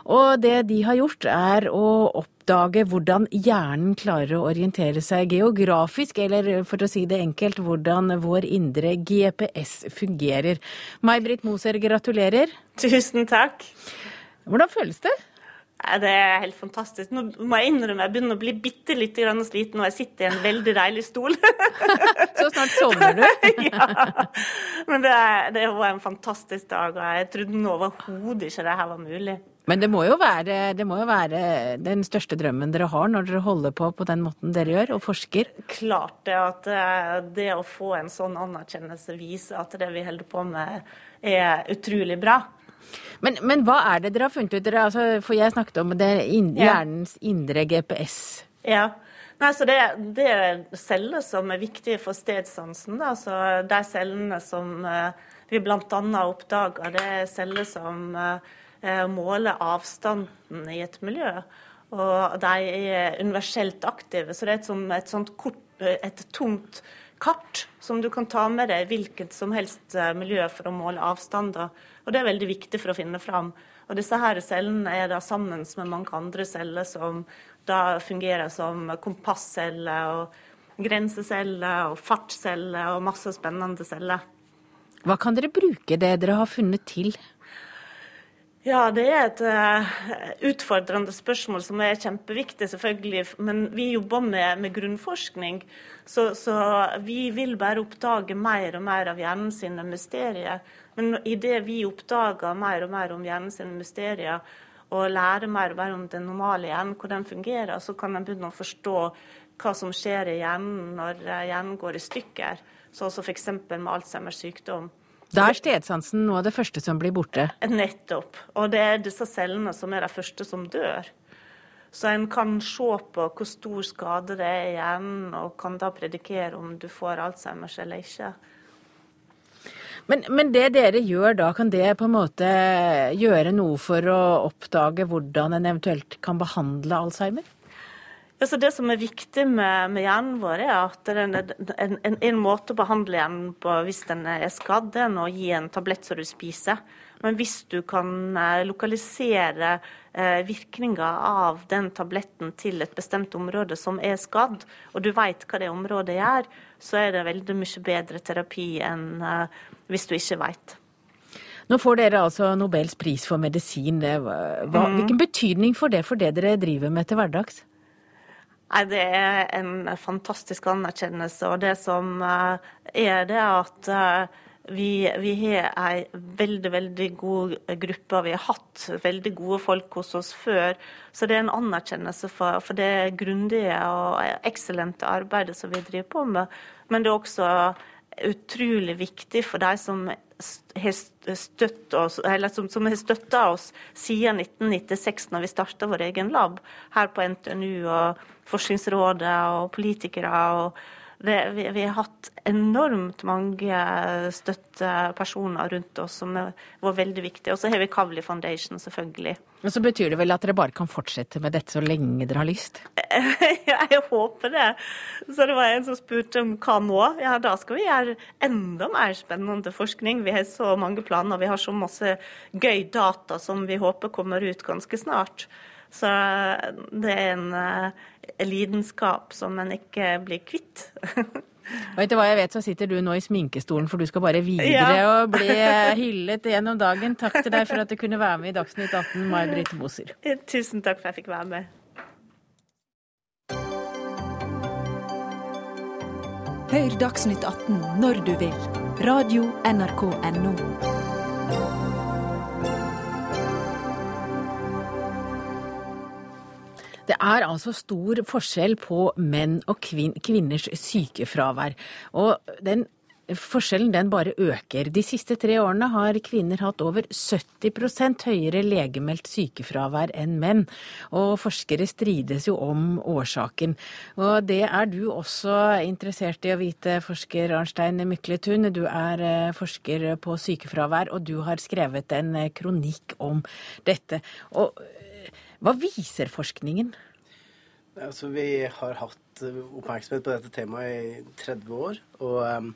Og det de har gjort, er å oppdage hvordan hjernen klarer å orientere seg geografisk, eller for å si det enkelt, hvordan vår indre GPS fungerer. May-Britt Moser, gratulerer. Tusen takk. Hvordan føles det? Det er helt fantastisk. Nå må jeg innrømme jeg begynner å bli bitte litt sliten, og jeg sitter i en veldig deilig stol. <laughs> Så snart sovner du? <laughs> ja. Men det, det, var en fantastisk dag, og jeg trodde overhodet ikke det her var mulig. Men det må, være, det må jo være den største drømmen dere har når dere holder på på den måten dere gjør, og forsker? Klart det. At eh, det å få en sånn anerkjennelse viser at det vi holder på med er utrolig bra. Men, men, hva er det dere har funnet ut? Dere, altså, for jeg snakket om det hjernens indre GPS. Ja. Nei, så det, det, er celler som er viktige for stedsansen. Da. Så de cellene som uh, vi bl.a. oppdager, det er celler som uh, måler avstanden i et miljø. Og de er universelt aktive, så det er et, som, et sånt kort, et tomt kart som du kan ta med deg i hvilket som helst miljø for å måle avstander. Og det er veldig viktig for å finne fram. Og disse her cellene er da sammen med mange andre celler som da fungerer som kompassceller og grenseceller og fartsceller og masse spennende celler. Hva kan dere bruke det dere har funnet til? Ja, det er et uh, utfordrende spørsmål som er kjempeviktig, selvfølgelig. Men vi jobber med, med grunnforskning, så, så, vi vil bare oppdage mer og mer av hjernen sine mysterier. Men idet vi oppdager mer og mer om hjernen sine mysterier, og lærer mer og mer om den normale hjernen, hvordan den fungerer, så kan en begynne å forstå hva som skjer i hjernen når eh, hjernen går i stykker. Sånn som f.eks. med Alzheimers sykdom. Da er stedsansen noe av det første som blir borte? Nettopp. Og det er disse cellene som er de første som dør. Så en kan se på hvor stor skade det er i hjernen, og kan da predikere om du får Alzheimers eller ikke. Men, men, det dere gjør da, kan det på en måte gjøre noe for å oppdage hvordan en eventuelt kan behandle Alzheimer? Altså det som er viktig med, med hjernen vår, er at en, en, en, en, måte å behandle hjernen på hvis den er skadd, er å gi en tablett som du spiser. Men hvis du kan eh, lokalisere eh, virkninga av den tabletten til et bestemt område som er skadd, og du vet hva det området gjør, så er det veldig mye bedre terapi enn eh, hvis du ikke veit. Nå får dere altså Nobels pris for medisin. Hva, mm. Hvilken betydning får det for det dere driver med til hverdags? Nei, Det er en fantastisk anerkjennelse. Og det som eh, er det at eh, vi, vi har ei veldig veldig god gruppe. Vi har hatt veldig gode folk hos oss før. Så det er en anerkjennelse for, for det grundige og eksellente arbeidet som vi driver på med. Men det er også utrolig viktig for de som har støtta oss, oss siden 1996, når vi starta vår egen lab her på NTNU, og Forskningsrådet og politikere. og det, vi, vi, har hatt enormt mange støttepersoner rundt oss som var veldig viktige. Og så har vi Kavli Foundation, selvfølgelig. Og Så betyr det vel at dere bare kan fortsette med dette så lenge dere har lyst? <laughs> jeg håper det. Så det var en som spurte om hva nå? Ja, da skal vi gjøre enda mer spennende forskning. Vi har så mange planer, vi har så masse gøy data som vi håper kommer ut ganske snart. Så det er en eh, lidenskap som en ikke blir kvitt. <laughs> Og etter hva jeg vet, så sitter du nå i sminkestolen, for du skal bare videre ja. og bli eh, <laughs> hyllet gjennom dagen. Takk til deg for at du kunne være med i Dagsnytt 18, May-Britt Moser. Tusen takk for at jeg fikk være med. Hør Dagsnytt 18 når du vil. Radio NRK Radio.nrk.no. Det er altså stor forskjell på menn og kvin kvinners sykefravær. Og den forskjellen den bare øker. De siste tre årene har kvinner hatt over 70% høyere legemeldt sykefravær enn menn. Og forskere strides jo om årsaken. Og det er du også interessert i å vite, forsker Arnstein Mykletun. Du er eh, forsker på sykefravær, og du har skrevet en kronikk om dette. Og hva viser forskningen? Altså, vi har hatt eh, oppmerksomhet på dette temaet i 30 år. Og ehm,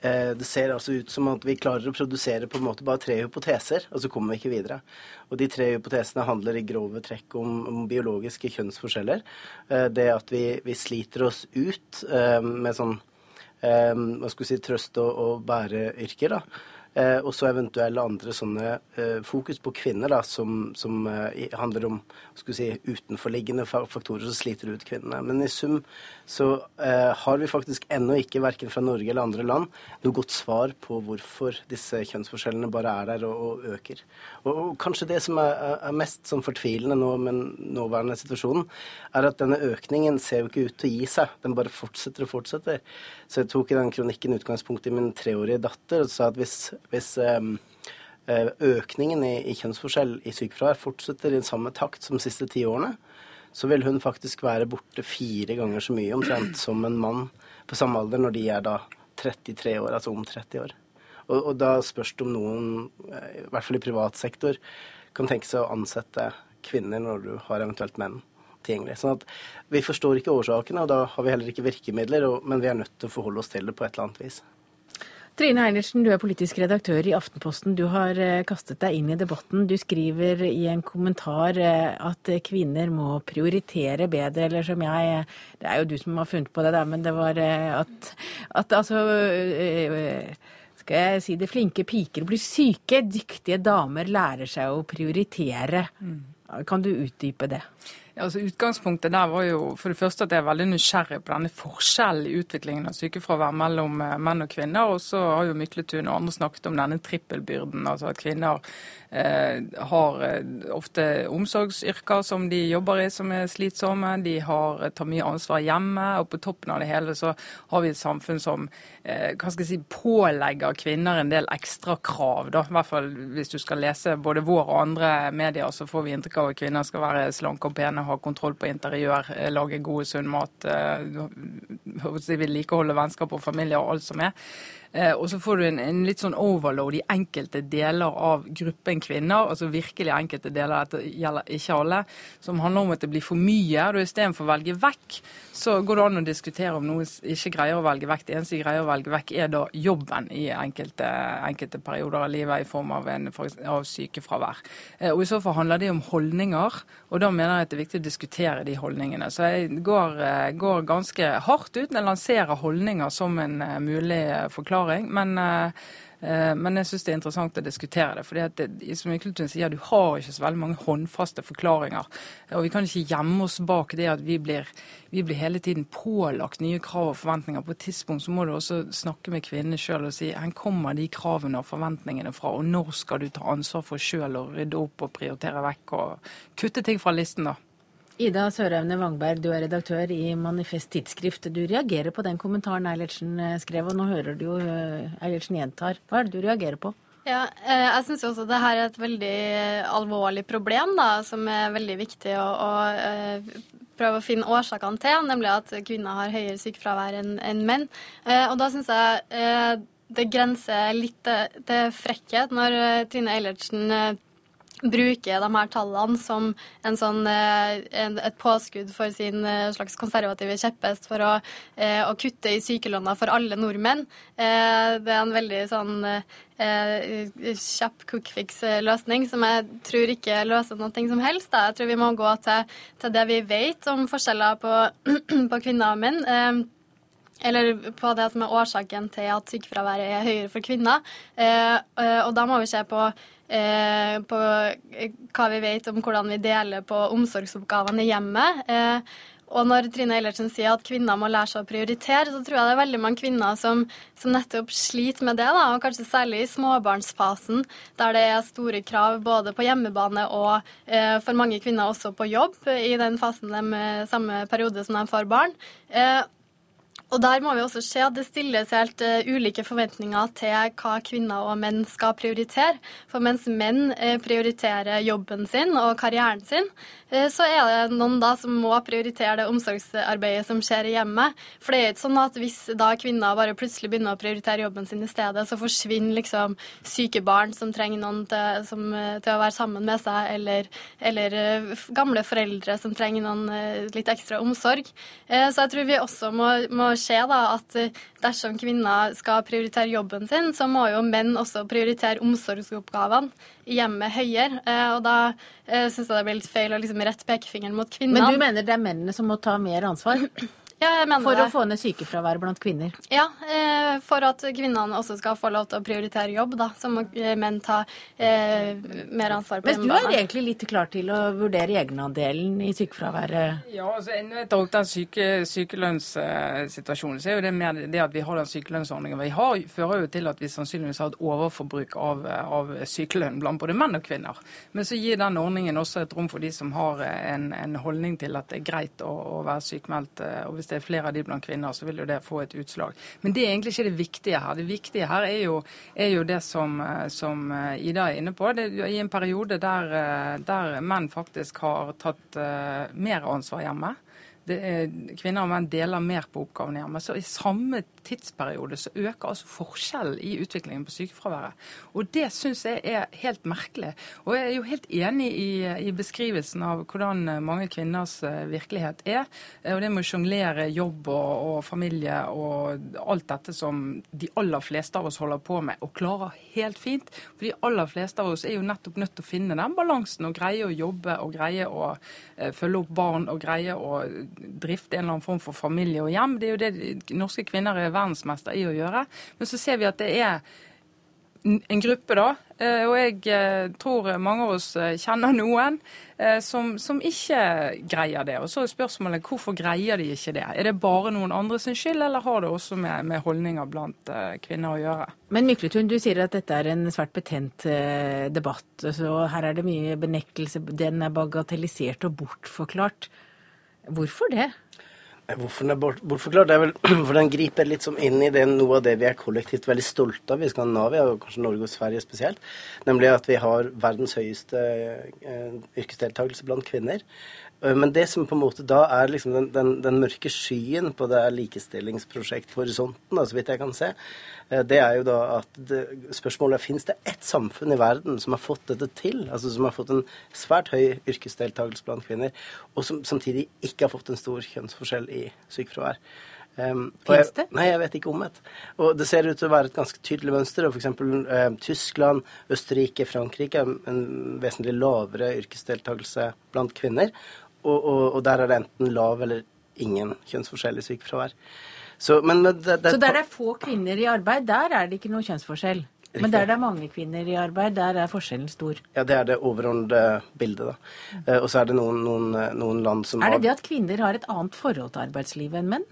eh, det ser altså ut som at vi klarer å produsere på en måte bare tre hypoteser, og så kommer vi ikke videre. Og de tre hypotesene handler i grove trekk om, om biologiske kjønnsforskjeller. Eh, det at vi, vi, sliter oss ut eh, med sånn eh, hva skal vi si, trøst- og, og bæreyrker. da. Eh, og så eventuelle andre sånne eh, fokus på kvinner da, som, som eh, handler om si, utenforliggende faktorer som sliter ut kvinnene. Men i sum så eh, har vi faktisk ennå ikke, verken fra Norge eller andre land, noe godt svar på hvorfor disse kjønnsforskjellene bare er der og, og øker. Og, og, kanskje det som er, er mest sånn fortvilende nå med den nåværende situasjonen, er at denne økningen ser jo ikke ut til å gi seg. Den bare fortsetter og fortsetter. Så jeg tok i den kronikken utgangspunkt i min treårige datter og sa at hvis hvis ehm, eh, økningen i, kjønnsforskjell i sykefravær fortsetter i samme takt som de siste ti årene, så vil hun faktisk være borte fire ganger så mye omtrent som en mann på samme alder når de er da 33 år, altså om 30 år. Og, og da spørs det om noen, eh, i hvert fall i privat sektor, kan tenke seg å ansette kvinner når du har eventuelt menn tilgjengelig. Sånn at vi forstår ikke årsakene, og da har vi heller ikke virkemidler, og, men vi er nødt til å forholde oss til det på et eller annet vis. Trine Eilertsen, du er politisk redaktør i Aftenposten. Du har eh, kastet deg inn i debatten. Du skriver i en kommentar eh, at kvinner må prioritere bedre, eller som jeg Det er jo du som har funnet på det, der, men det var eh, at, at altså skal jeg si det, flinke piker blir syke, dyktige damer lærer seg å prioritere. Mm. Kan du utdype det? Ja, altså Utgangspunktet der var jo for det første at jeg er veldig nysgjerrig på denne forskjellen i utviklingen av sykefravær mellom eh, menn og kvinner. Og så har jo Mykletun og andre snakket om denne trippelbyrden. Altså at kvinner har eh, ofte omsorgsyrker som de jobber i som er slitsomme. De har, eh, tar mye ansvar hjemme. Og på toppen av det hele så har vi et samfunn som hva skal jeg si, pålegger kvinner en del ekstra krav. Da. I hvert fall hvis du skal lese både vår og andre medier, så får vi inntrykk av at kvinner skal være slanke og pene, ha kontroll på interiør, lage god, sunn mat, vedlikeholde vennskap og familie og alt som er. Eh, og så får du en, en, litt sånn overload i enkelte deler av gruppen kvinner, altså virkelig enkelte deler, dette gjelder ikke alle, som handler om at det blir for mye. og Istedenfor å velge vekk, så går det an å diskutere om noen ikke greier å velge vekk. Det eneste de greier å velge vekk, er da jobben i enkelte, enkelte perioder av livet i form av, en, av sykefravær. Eh, og I så fall handler det om holdninger, og da mener jeg at det er viktig å diskutere de holdningene. Så jeg går, eh, går ganske hardt ut når jeg lanserer holdninger som en mulig forklaring forklaring. Men, eh, eh, men jeg syns det er interessant å diskutere det. For som Yklutun sier, Du har ikke så veldig mange håndfaste forklaringer. Og vi kan ikke gjemme oss bak det at vi blir, vi blir hele tiden pålagt nye krav og forventninger. På et tidspunkt så må du også snakke med kvinnene sjøl og si hvor kommer de kravene og forventningene fra, og når skal du ta ansvar for sjøl å rydde opp og prioritere vekk og kutte ting fra listen, da. Ida Søraune Wangberg, du er redaktør i Manifest Tidsskrift. Du reagerer på den kommentaren Eilertsen eh, skrev, og nå hører du jo eh, Eilertsen gjentar. Hva er det du reagerer på? Ja, eh, jeg syns også det her er et veldig alvorlig problem, da, som er veldig viktig å, å prøve å finne årsakene til, nemlig at kvinner har høyere sykefravær enn en menn. Og da syns jeg det grenser litt til frekkhet når Trine Eilertsen bruker de her tallene som en sånn, eh, en, et påskudd for sin eh, slags konservative kjepphest for å, eh, å, kutte i sykelønna for alle nordmenn. Det er en veldig sånn kjapp quickfix-løsning som jeg tror ikke løser noe som helst. Da. Jeg tror vi må gå til, til det vi vet om forskjeller på, <clears throat> på kvinner og menn. Eller på det som er årsaken til at sykefraværet er høyere for kvinner. Og da må vi se på eh, på hva vi vet om hvordan vi deler på omsorgsoppgavene i hjemmet. Eh, Og når Trine Eilertsen sier at kvinner må lære seg å prioritere, så tror jeg det er veldig mange kvinner som, som nettopp sliter med det, da, og kanskje særlig i småbarnsfasen, der det er store krav både på hjemmebane og eh, for mange kvinner også på jobb i den fasen de samme periode som de får barn. Eh, og der må vi også se at det stilles helt uh, ulike forventninger til hva kvinner og menn skal prioritere. For mens menn uh, prioriterer jobben sin og karrieren sin, uh, så er det noen da som må prioritere det omsorgsarbeidet som skjer i hjemmet. For det er ikke sånn at hvis da kvinner bare plutselig begynner å prioritere jobben sin i stedet, så forsvinner liksom syke barn som trenger noen til, som, til å være sammen med seg, eller, eller gamle foreldre som trenger noen litt ekstra omsorg. så jeg tror vi også må, må skje da, at eh, dersom kvinner skal prioritere jobben sin, så må jo menn også prioritere omsorgsoppgavene i hjemmet høyere. Eh, og da eh, syns jeg det blir litt feil å liksom rette pekefingeren mot kvinnene. Men du mener det er mennene som må ta mer ansvar? <clears throat> Ja, jeg mener for det. å få ned sykefraværet blant kvinner? Ja, eh, for at kvinnene også skal få lov til å prioritere jobb, da, så må eh, menn ta eh, mer ansvar på Mens du er egentlig litt klar til å vurdere egenandelen i sykefraværet? Ja, altså, Når jeg tar opp den syke, sykelønnssituasjonen, så er jo det mer det at vi har den sykelønnsordningen. Vi har, fører jo til at vi sannsynligvis har et overforbruk av, av sykelønn blant både menn og kvinner. Men så gir den ordningen også et rom for de som har en, en holdning til at det er greit å, å være sykemeldt. eh, Og hvis det er flere av de blant kvinner, så vil jo det få et utslag. Men det er egentlig ikke det viktige her. Det viktige her er jo, er jo det som, eh, som eh, Ida er inne på. Det er I en periode der, eh, der menn faktisk har tatt mer ansvar hjemme. Er, kvinner og menn deler mer på oppgavene hjemme. Så i samme tidsperiode så øker altså forskjellen i utviklingen på sykefraværet. Og det syns jeg er helt merkelig. Og jeg er jo helt enig i, i beskrivelsen av hvordan mange kvinners eh, virkelighet er. Og det med å sjonglere jobb og, og familie og alt dette som de aller fleste av oss holder på med, og klarer helt fint. For de aller fleste av oss er jo nettopp nødt til å finne den balansen og greie å jobbe og greie å eh, følge opp barn og greie å drifte en eller annen form for familie og hjem. Det er jo det norske kvinner er verdensmester i å gjøre. Men så ser vi at det er en gruppe, da, eh, og jeg eh, tror mange av oss eh, kjenner noen som, som ikke greier det. Og så er spørsmålet hvorfor greier de ikke det? Er det bare noen andre sin skyld, eller har det også med, med holdninger blant kvinner å gjøre? Men Mykletun, du sier at dette er en svært betent debatt. Så her er det mye benektelse. Den er bagatellisert og bortforklart. Hvorfor det? Hvorfor den er bort? Det er vel <clears throat> for den griper litt som inn i det, noe av det vi er kollektivt veldig stolte av i Skandinavia, og kanskje Norge og Sverige spesielt. Nemlig at vi har verdens høyeste eh, yrkesdeltakelse blant kvinner. Eh, Men det som på en måte da er liksom den, den, den mørke skyen på det likestillingsprosjekthorisonten, Horisonten, så vidt jeg kan se, eh, det er jo da at det, spørsmålet er finnes det ett samfunn i verden som har fått dette til, altså som har fått en svært høy yrkesdeltakelse blant kvinner, og som samtidig ikke har fått en stor kjønnsforskjell i sykefravær. Um, Fins Finnes det? Nei, jeg vet ikke om et. Og det ser ut til å være et ganske tydelig mønster. F.eks. Eh, Tyskland, Østerrike, Frankrike en vesentlig lavere yrkesdeltakelse blant kvinner. Og, og, og der er det enten lav eller ingen kjønnsforskjell i sykefravær. Så, men, det, det, Så der det er få kvinner i arbeid, der er det ikke noe kjønnsforskjell. Men der det er mange kvinner i arbeid, der er forskjellen stor. Ja, det er det overordnede bildet, da. Eh, og så er det noen, noen, noen land som har Er det det at kvinner har et annet forhold til arbeidslivet enn menn?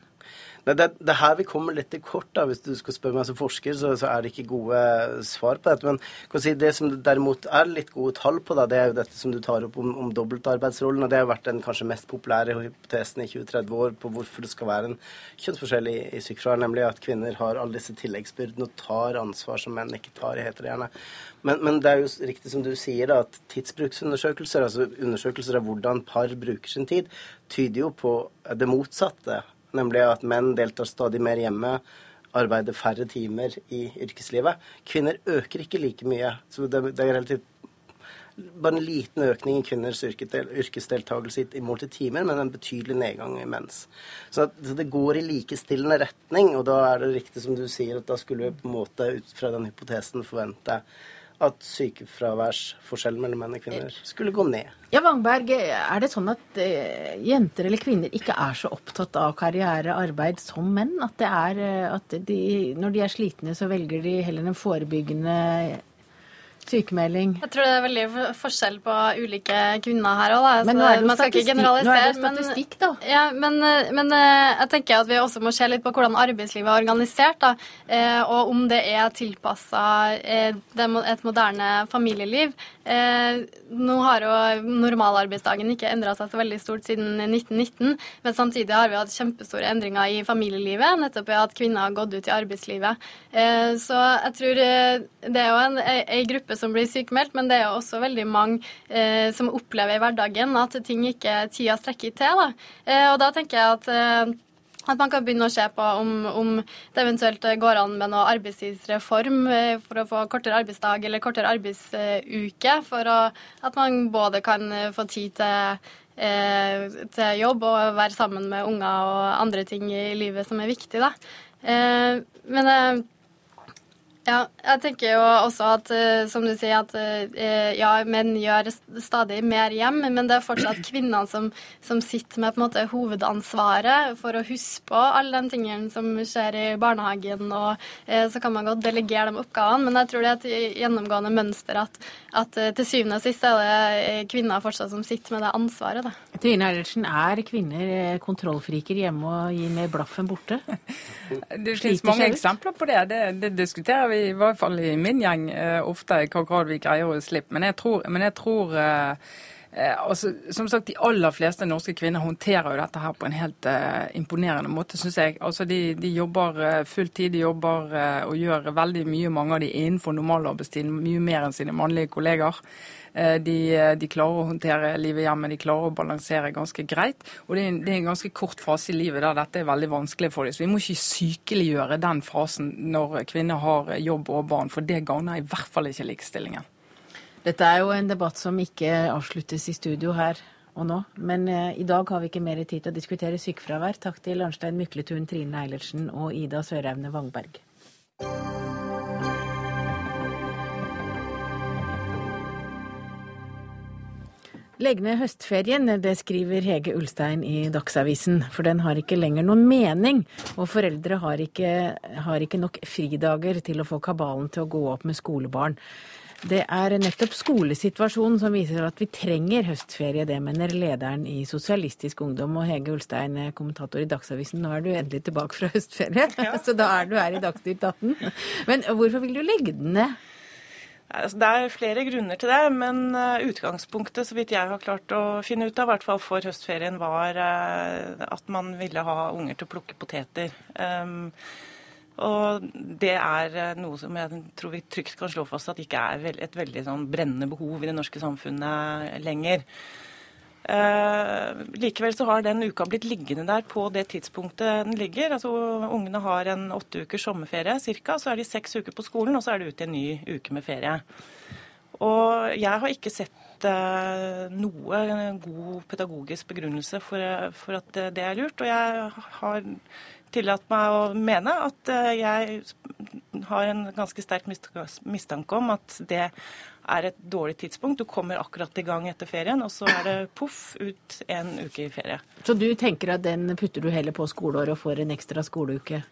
Nei, det, det er her vi kommer litt til kort. da. Hvis du skal spørre meg som forsker, så, så er det ikke gode svar på dette. Men si, det som derimot er litt gode tall på, da, det er jo dette som du tar opp om, om dobbeltarbeidsrollen. og Det har vært den kanskje mest populære hypotesen i 20-30 år på hvorfor det skal være en kjønnsforskjell i, i sykefravær, nemlig at kvinner har alle disse tilleggsbyrdene og tar ansvar som menn ikke tar, heter det gjerne. Men, men det er jo riktig som du sier, da, at tidsbruksundersøkelser, altså undersøkelser av hvordan par bruker sin tid, tyder jo på det motsatte. Nemlig at menn deltar stadig mer hjemme, arbeider færre timer i yrkeslivet. Kvinner øker ikke like mye. Så det, det er relativt bare en liten økning i kvinners yrkesdel- yrkesdeltakelse i- i mål til timer, men en betydelig nedgang i mens. Så det går i likestillende retning, og da er det riktig som du sier, at da skulle vi på en måte ut fra den hypotesen forvente at sykefraværsforskjellen mellom menn og kvinner skulle gå ned. Ja, Wangberg, er det sånn at eh, jenter eller kvinner ikke er så opptatt av karriere, arbeid som menn? At er eh, at de, når de er slitne, så velger de heller den forebyggende Sykemelding. Jeg tror det er veldig forskjell på ulike kvinner her òg. Men nå er det jo statistikk, nå er det statistikk da. Ja, men, men, jeg tenker at vi også må se litt på hvordan arbeidslivet er organisert. da, Og om det er tilpassa et moderne familieliv. Nå har jo normalarbeidsdagen ikke endra seg så veldig stort siden 1919, men samtidig har vi hatt kjempestore endringer i familielivet, nettopp ved at kvinner har gått ut i arbeidslivet. Så jeg tror det er jo en, en gruppe gruppe som blir sykemeldt, men det er jo også veldig mange eh, som opplever i hverdagen at ting ikke tida strekker til. Da. Eh, og da tenker jeg at eh, at man kan begynne å se på om, om, det eventuelt går an med noe arbeidstidsreform eh, for å få kortere arbeidsdag eller kortere arbeidsuke, for å, at man både kan få tid til, eh, til jobb og være sammen med unger og andre ting i livet som er viktig. Da. Eh, men eh, ja, jeg tenker jo også at, uh, som du sier, at uh, ja, menn gjør stadig mer hjem, men det er fortsatt <clears throat> kvinnene som, som, sitter med på en måte hovedansvaret for å huske på alle de tingene som skjer i barnehagen, og uh, så kan man godt delegere de oppgavene, men jeg tror det er et gjennomgående mønster at, at til syvende og sist er det kvinner fortsatt som sitter med det ansvaret. Da. Trine Eilertsen, er kvinner kontrollfriker hjemme og gir mer blaff enn borte? <laughs> Det finnes mange eksempler på det. Det, det diskuterer vi i hvert fall i min gjeng eh, ofte i hva grad vi greier å slippe. Men jeg tror, men jeg tror eh, altså, som sagt, De aller fleste norske kvinner håndterer jo dette her på en helt uh, imponerende måte, syns jeg. Altså, de, de jobber uh, fulltid, de jobber uh, og gjør veldig mye, mange av de innenfor normalarbeidstiden, mye mer enn sine mannlige kolleger. Eh, de, eh, de, klarer å håndtere livet hjemme, de klarer å balansere ganske greit. Og det er, en, det er en ganske kort fase i livet der dette er veldig vanskelig for dem. Så vi må ikke sykeliggjøre den fasen når kvinner har jobb og barn, for det gagner i hvert fall ikke likestillingen. Dette er jo en debatt som ikke avsluttes i studio her og nå, men eh, i dag har vi ikke mer tid til å diskutere sykefravær. Takk til Arnstein Mykletun, Trine Eilertsen og Ida Søraune Wangberg. Legg ned høstferien, det skriver Hege Ulstein i Dagsavisen. For den har ikke lenger noen mening, og foreldre har ikke, har ikke nok fridager til å få kabalen til å gå opp med skolebarn. Det er nettopp skolesituasjonen som viser at vi trenger høstferie. Det mener lederen i Sosialistisk Ungdom. Og Hege Ulstein, kommentator i Dagsavisen, nå er du endelig tilbake fra høstferie. Ja. <laughs> Så da er du her i Dagsnytt 18. Men hvorfor vil du legge den ned? Altså, det er flere grunner til det, men uh, utgangspunktet, så vidt jeg har klart å finne ut av, i hvert fall for høstferien, var uh, at man ville ha unger til å plukke poteter. Og det er uh, noe som jeg tror vi trygt kan slå fast at ikke er et veldig sånn, brennende behov i det norske samfunnet lenger. Eh, likevel så har den uka blitt liggende der på det tidspunktet den ligger. Altså Ungene har en åtte ukers sommerferie ca. Så er de seks uker på skolen, og så er det ut i en ny uke med ferie. Og jeg har ikke sett eh, noe god pedagogisk begrunnelse for, for, at det er lurt. Og jeg har tillatt meg å mene at eh, jeg har en ganske sterk mistanke om at det er et dårlig tidspunkt. Du kommer akkurat i gang etter ferien, og så er det poff ut en uke i ferie. Så du tenker at den putter du heller på skoleåret og får en ekstra skoleuke?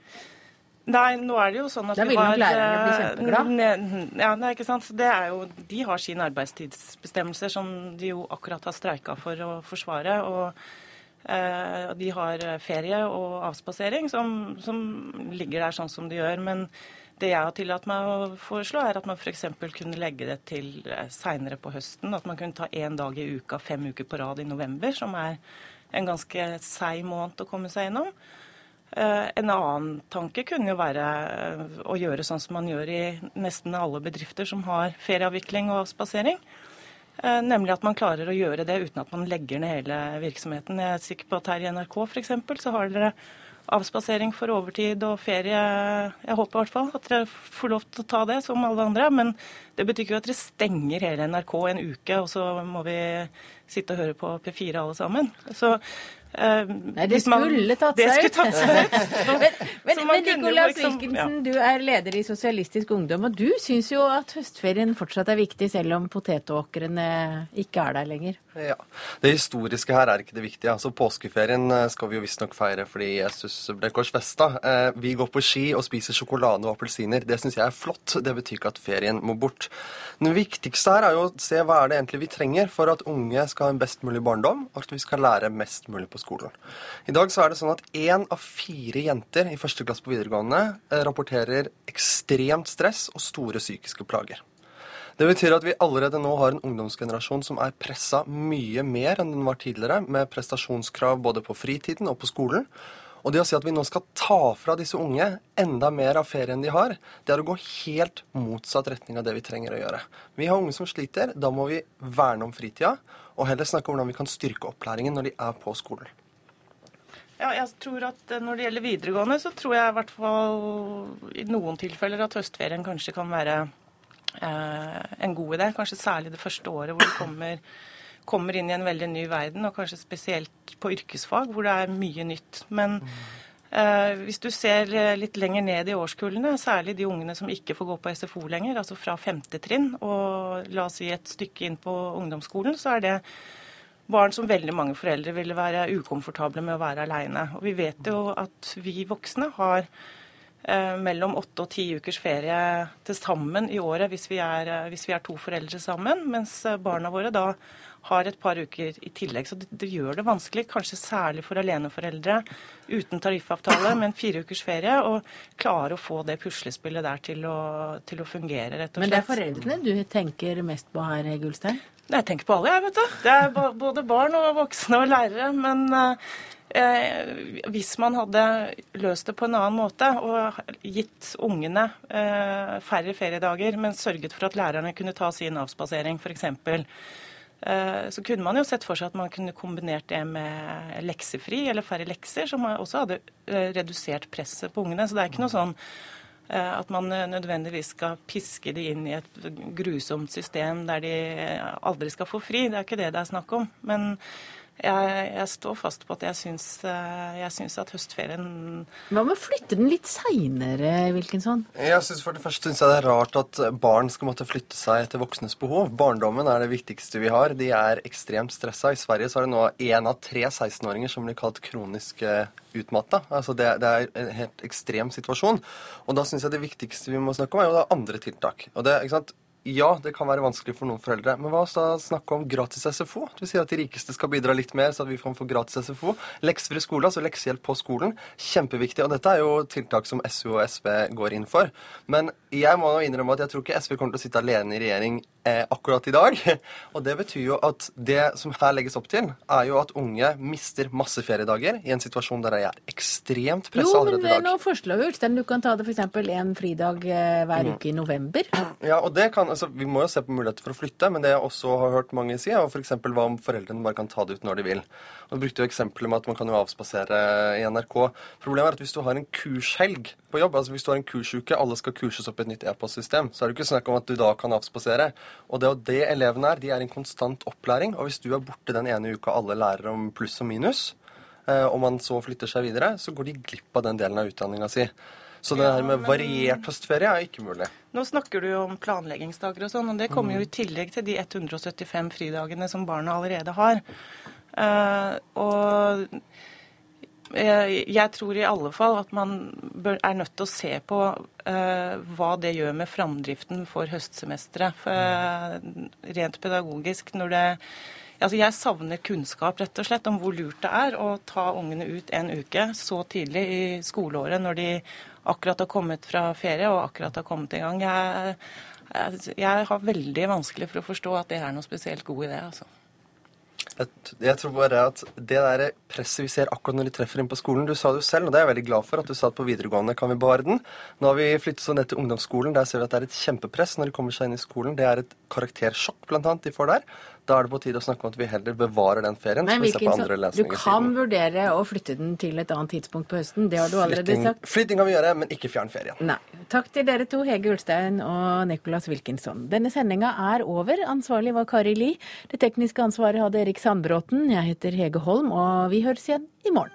Nei, nå er det jo sånn at da vi har Da vil nok lærerne bli eh, kjempeglad. Ja, nei, ikke sant. Det er jo, de har sine arbeidstidsbestemmelser som de jo akkurat har streika for å forsvare. og de har ferie og avspasering som, som ligger der sånn som de gjør. Men det jeg har tillatt meg å foreslå, er at man f.eks. kunne legge det til eh, seinere på høsten. At man kunne ta én dag i uka fem uker på rad i november, som er en ganske seig måned å komme seg gjennom. Eh, en annen tanke kunne jo være eh, å gjøre sånn som man gjør i nesten alle bedrifter som har ferieavvikling og spasering. Nemlig at man klarer å gjøre det uten at man legger ned hele virksomheten. Jeg er sikker på at her i NRK f.eks. så har dere avspasering for overtid og ferie. Jeg håper i hvert fall at dere får lov til å ta det, som alle andre. Men det betyr ikke at dere stenger hele NRK en uke, og så må vi sitte og høre på P4 alle sammen. Så eh, Nei, det man- skulle tatt det seg skulle ut. tatt seg ut. <laughs> Så- men men, men Nicolas liksom- Wilkinson, ja. du er leder i Sosialistisk Ungdom, og du syns jo at høstferien fortsatt er viktig, selv om potetåkrene ikke er der lenger. Ja. Det historiske her er ikke det viktige. Altså Påskeferien eh, skal vi jo visstnok feire fordi Jesus ble korsfesta. Eh, vi går på ski og spiser sjokolade og appelsiner. Det syns jeg er flott. Det betyr ikke at ferien må bort. Det viktigste her er jo å se hva er det egentlig vi trenger for at unge skal ha en best mulig barndom, og at vi skal lære mest mulig på skolen. I dag så er det sånn at én av fire jenter i første klasse på videregående eh, rapporterer ekstremt stress og store psykiske plager. Det betyr at vi allerede nå har en ungdomsgenerasjon som er pressa mye mer enn den var tidligere, med prestasjonskrav både på fritiden og på skolen. Og det å si at vi nå skal ta fra disse unge enda mer av ferien de har, det er å gå helt motsatt retning av det vi trenger å gjøre. Vi har unge som sliter. Da må vi verne om fritida, og heller snakke om hvordan vi kan styrke opplæringen når de er på skolen. Ja, jeg tror at eh, Når det gjelder videregående, så tror jeg i hvert fall i noen tilfeller at høstferien kanskje kan være eh, en god idé. Kanskje særlig det første året hvor du kommer, kommer inn i en veldig ny verden, og kanskje spesielt på yrkesfag hvor det er mye nytt. Men eh, hvis du ser eh, litt lenger ned i årskullene, særlig de ungene som ikke får gå på SFO lenger, altså fra femte trinn, og la oss si et stykke inn på ungdomsskolen, så er det barn som veldig mange foreldre ville være ukomfortable med å være aleine. Og vi vet jo at vi voksne har eh, mellom åtte og ti ukers ferie til sammen i året hvis vi, er, eh, hvis vi er to foreldre sammen, mens eh, barna våre da har et par uker i tillegg. Så det, det gjør det vanskelig, kanskje særlig for aleneforeldre uten tariffavtale, med en fire ukers ferie, å klare å få det puslespillet der til å, til å fungere, rett og slett. Men det er foreldrene du tenker mest på her, Gullstein? Jeg tenker på alle, jeg, vet du. Det er både barn og voksne og lærere. Men eh, hvis man hadde løst det på en annen måte og gitt ungene eh, færre feriedager, men sørget for at lærerne kunne ta sin avspasering, f.eks., eh, så kunne man jo sett for seg at man kunne kombinert det med leksefri eller færre lekser, som også hadde eh, redusert presset på ungene. Så det er ikke noe sånn eh, at man eh, nødvendigvis skal piske de inn i et grusomt system der de aldri skal få fri. Det er ikke det det er snakk om. Men jeg, jeg står fast på at jeg syns, eh, jeg syns at høstferien Hva med å flytte den litt seinere, Wilkinson? Jeg synes For det første syns jeg det er rart at barn skal måtte flytte seg etter voksnes behov. Barndommen er det viktigste vi har. De er ekstremt stressa. I Sverige så er det nå én av tre 16-åringer som blir kalt kronisk eh, utmatta. Altså det, det er en helt ekstrem situasjon. Og da syns jeg det viktigste vi må snakke om, er jo da andre tiltak. Og det, ikke sant? Ja, det kan være vanskelig for noen foreldre, men hva så snakke om gratis SFO? Du sier at de rikeste skal bidra litt mer, så at vi kan få gratis SFO. Leksefri skole, altså leksehjelp på skolen, kjempeviktig. Og dette er jo tiltak som SU og SV går inn for. Men jeg må innrømme at jeg tror ikke SV kommer til å sitte alene i regjering eh, akkurat i dag. <laughs> Og det betyr jo at det som her legges opp til, er jo at unge mister masse feriedager i en situasjon der de er ekstremt pressa allerede i dag. Jo, men nå foreslår vi Ulstein, du kan ta det f.eks. en fridag eh, hver Mm. uke i november. Ja, og det kan, altså, Vi må jo se på muligheter for å flytte, men det jeg også har hørt mange si, er f.eks. hva om foreldrene bare kan ta det ut når de vil. Og Du brukte jo eksempelet med at man kan jo avspasere i NRK. Problemet er at hvis du har en kurshelg på jobb, altså hvis du har en kursuke, alle skal kurses opp i et nytt e-postsystem, så er det ikke snakk om at du da kan avspasere. Og det jo det elevene er. De er en konstant opplæring. Og hvis du er borte den ene uka alle lærer om pluss og minus, eh, og man så flytter seg videre, så går de glipp av den delen av utdanninga si. Så det her med variert høstferie er ikke mulig. Nå snakker du jo om planleggingsdager og sånn, og det kommer jo i tillegg til de 175 fridagene som barna allerede har. Eh, og jeg, tror i alle fall at man er nødt til å se på eh, hva det gjør med framdriften for høstsemesteret. Eh, rent pedagogisk når det Altså jeg savner kunnskap rett og slett om hvor lurt det er å ta ungene ut en uke så tidlig i skoleåret når de akkurat har kommet fra ferie og akkurat har kommet i gang. Jeg, jeg, jeg har veldig vanskelig for å forstå at det er noe spesielt god idé. altså. Jeg, jeg tror bare at det der presset vi ser akkurat når de treffer inn på skolen Du sa det jo selv, og det er jeg veldig glad for, at du sa at på videregående kan vi bevare den. Nå har vi flyttet så ned til ungdomsskolen. Der ser vi at det er et kjempepress når de kommer seg inn i skolen. Det er et karaktersjokk blant annet de får der. Da er det på tide å snakke om at vi heller bevarer den ferien. Men så vi ser på du kan vurdere å flytte den til et annet tidspunkt på høsten. Det har du allerede Flytting, sagt. flytting kan vi gjøre, men ikke fjern ferien. Nei. Takk til dere to, Hege Ulstein og Nicholas Wilkinson. Denne sendinga er over. Ansvarlig var Kari Li. Det tekniske ansvaret hadde Erik Sandbråten. Jeg heter Hege Holm, og vi høres igjen i morgen.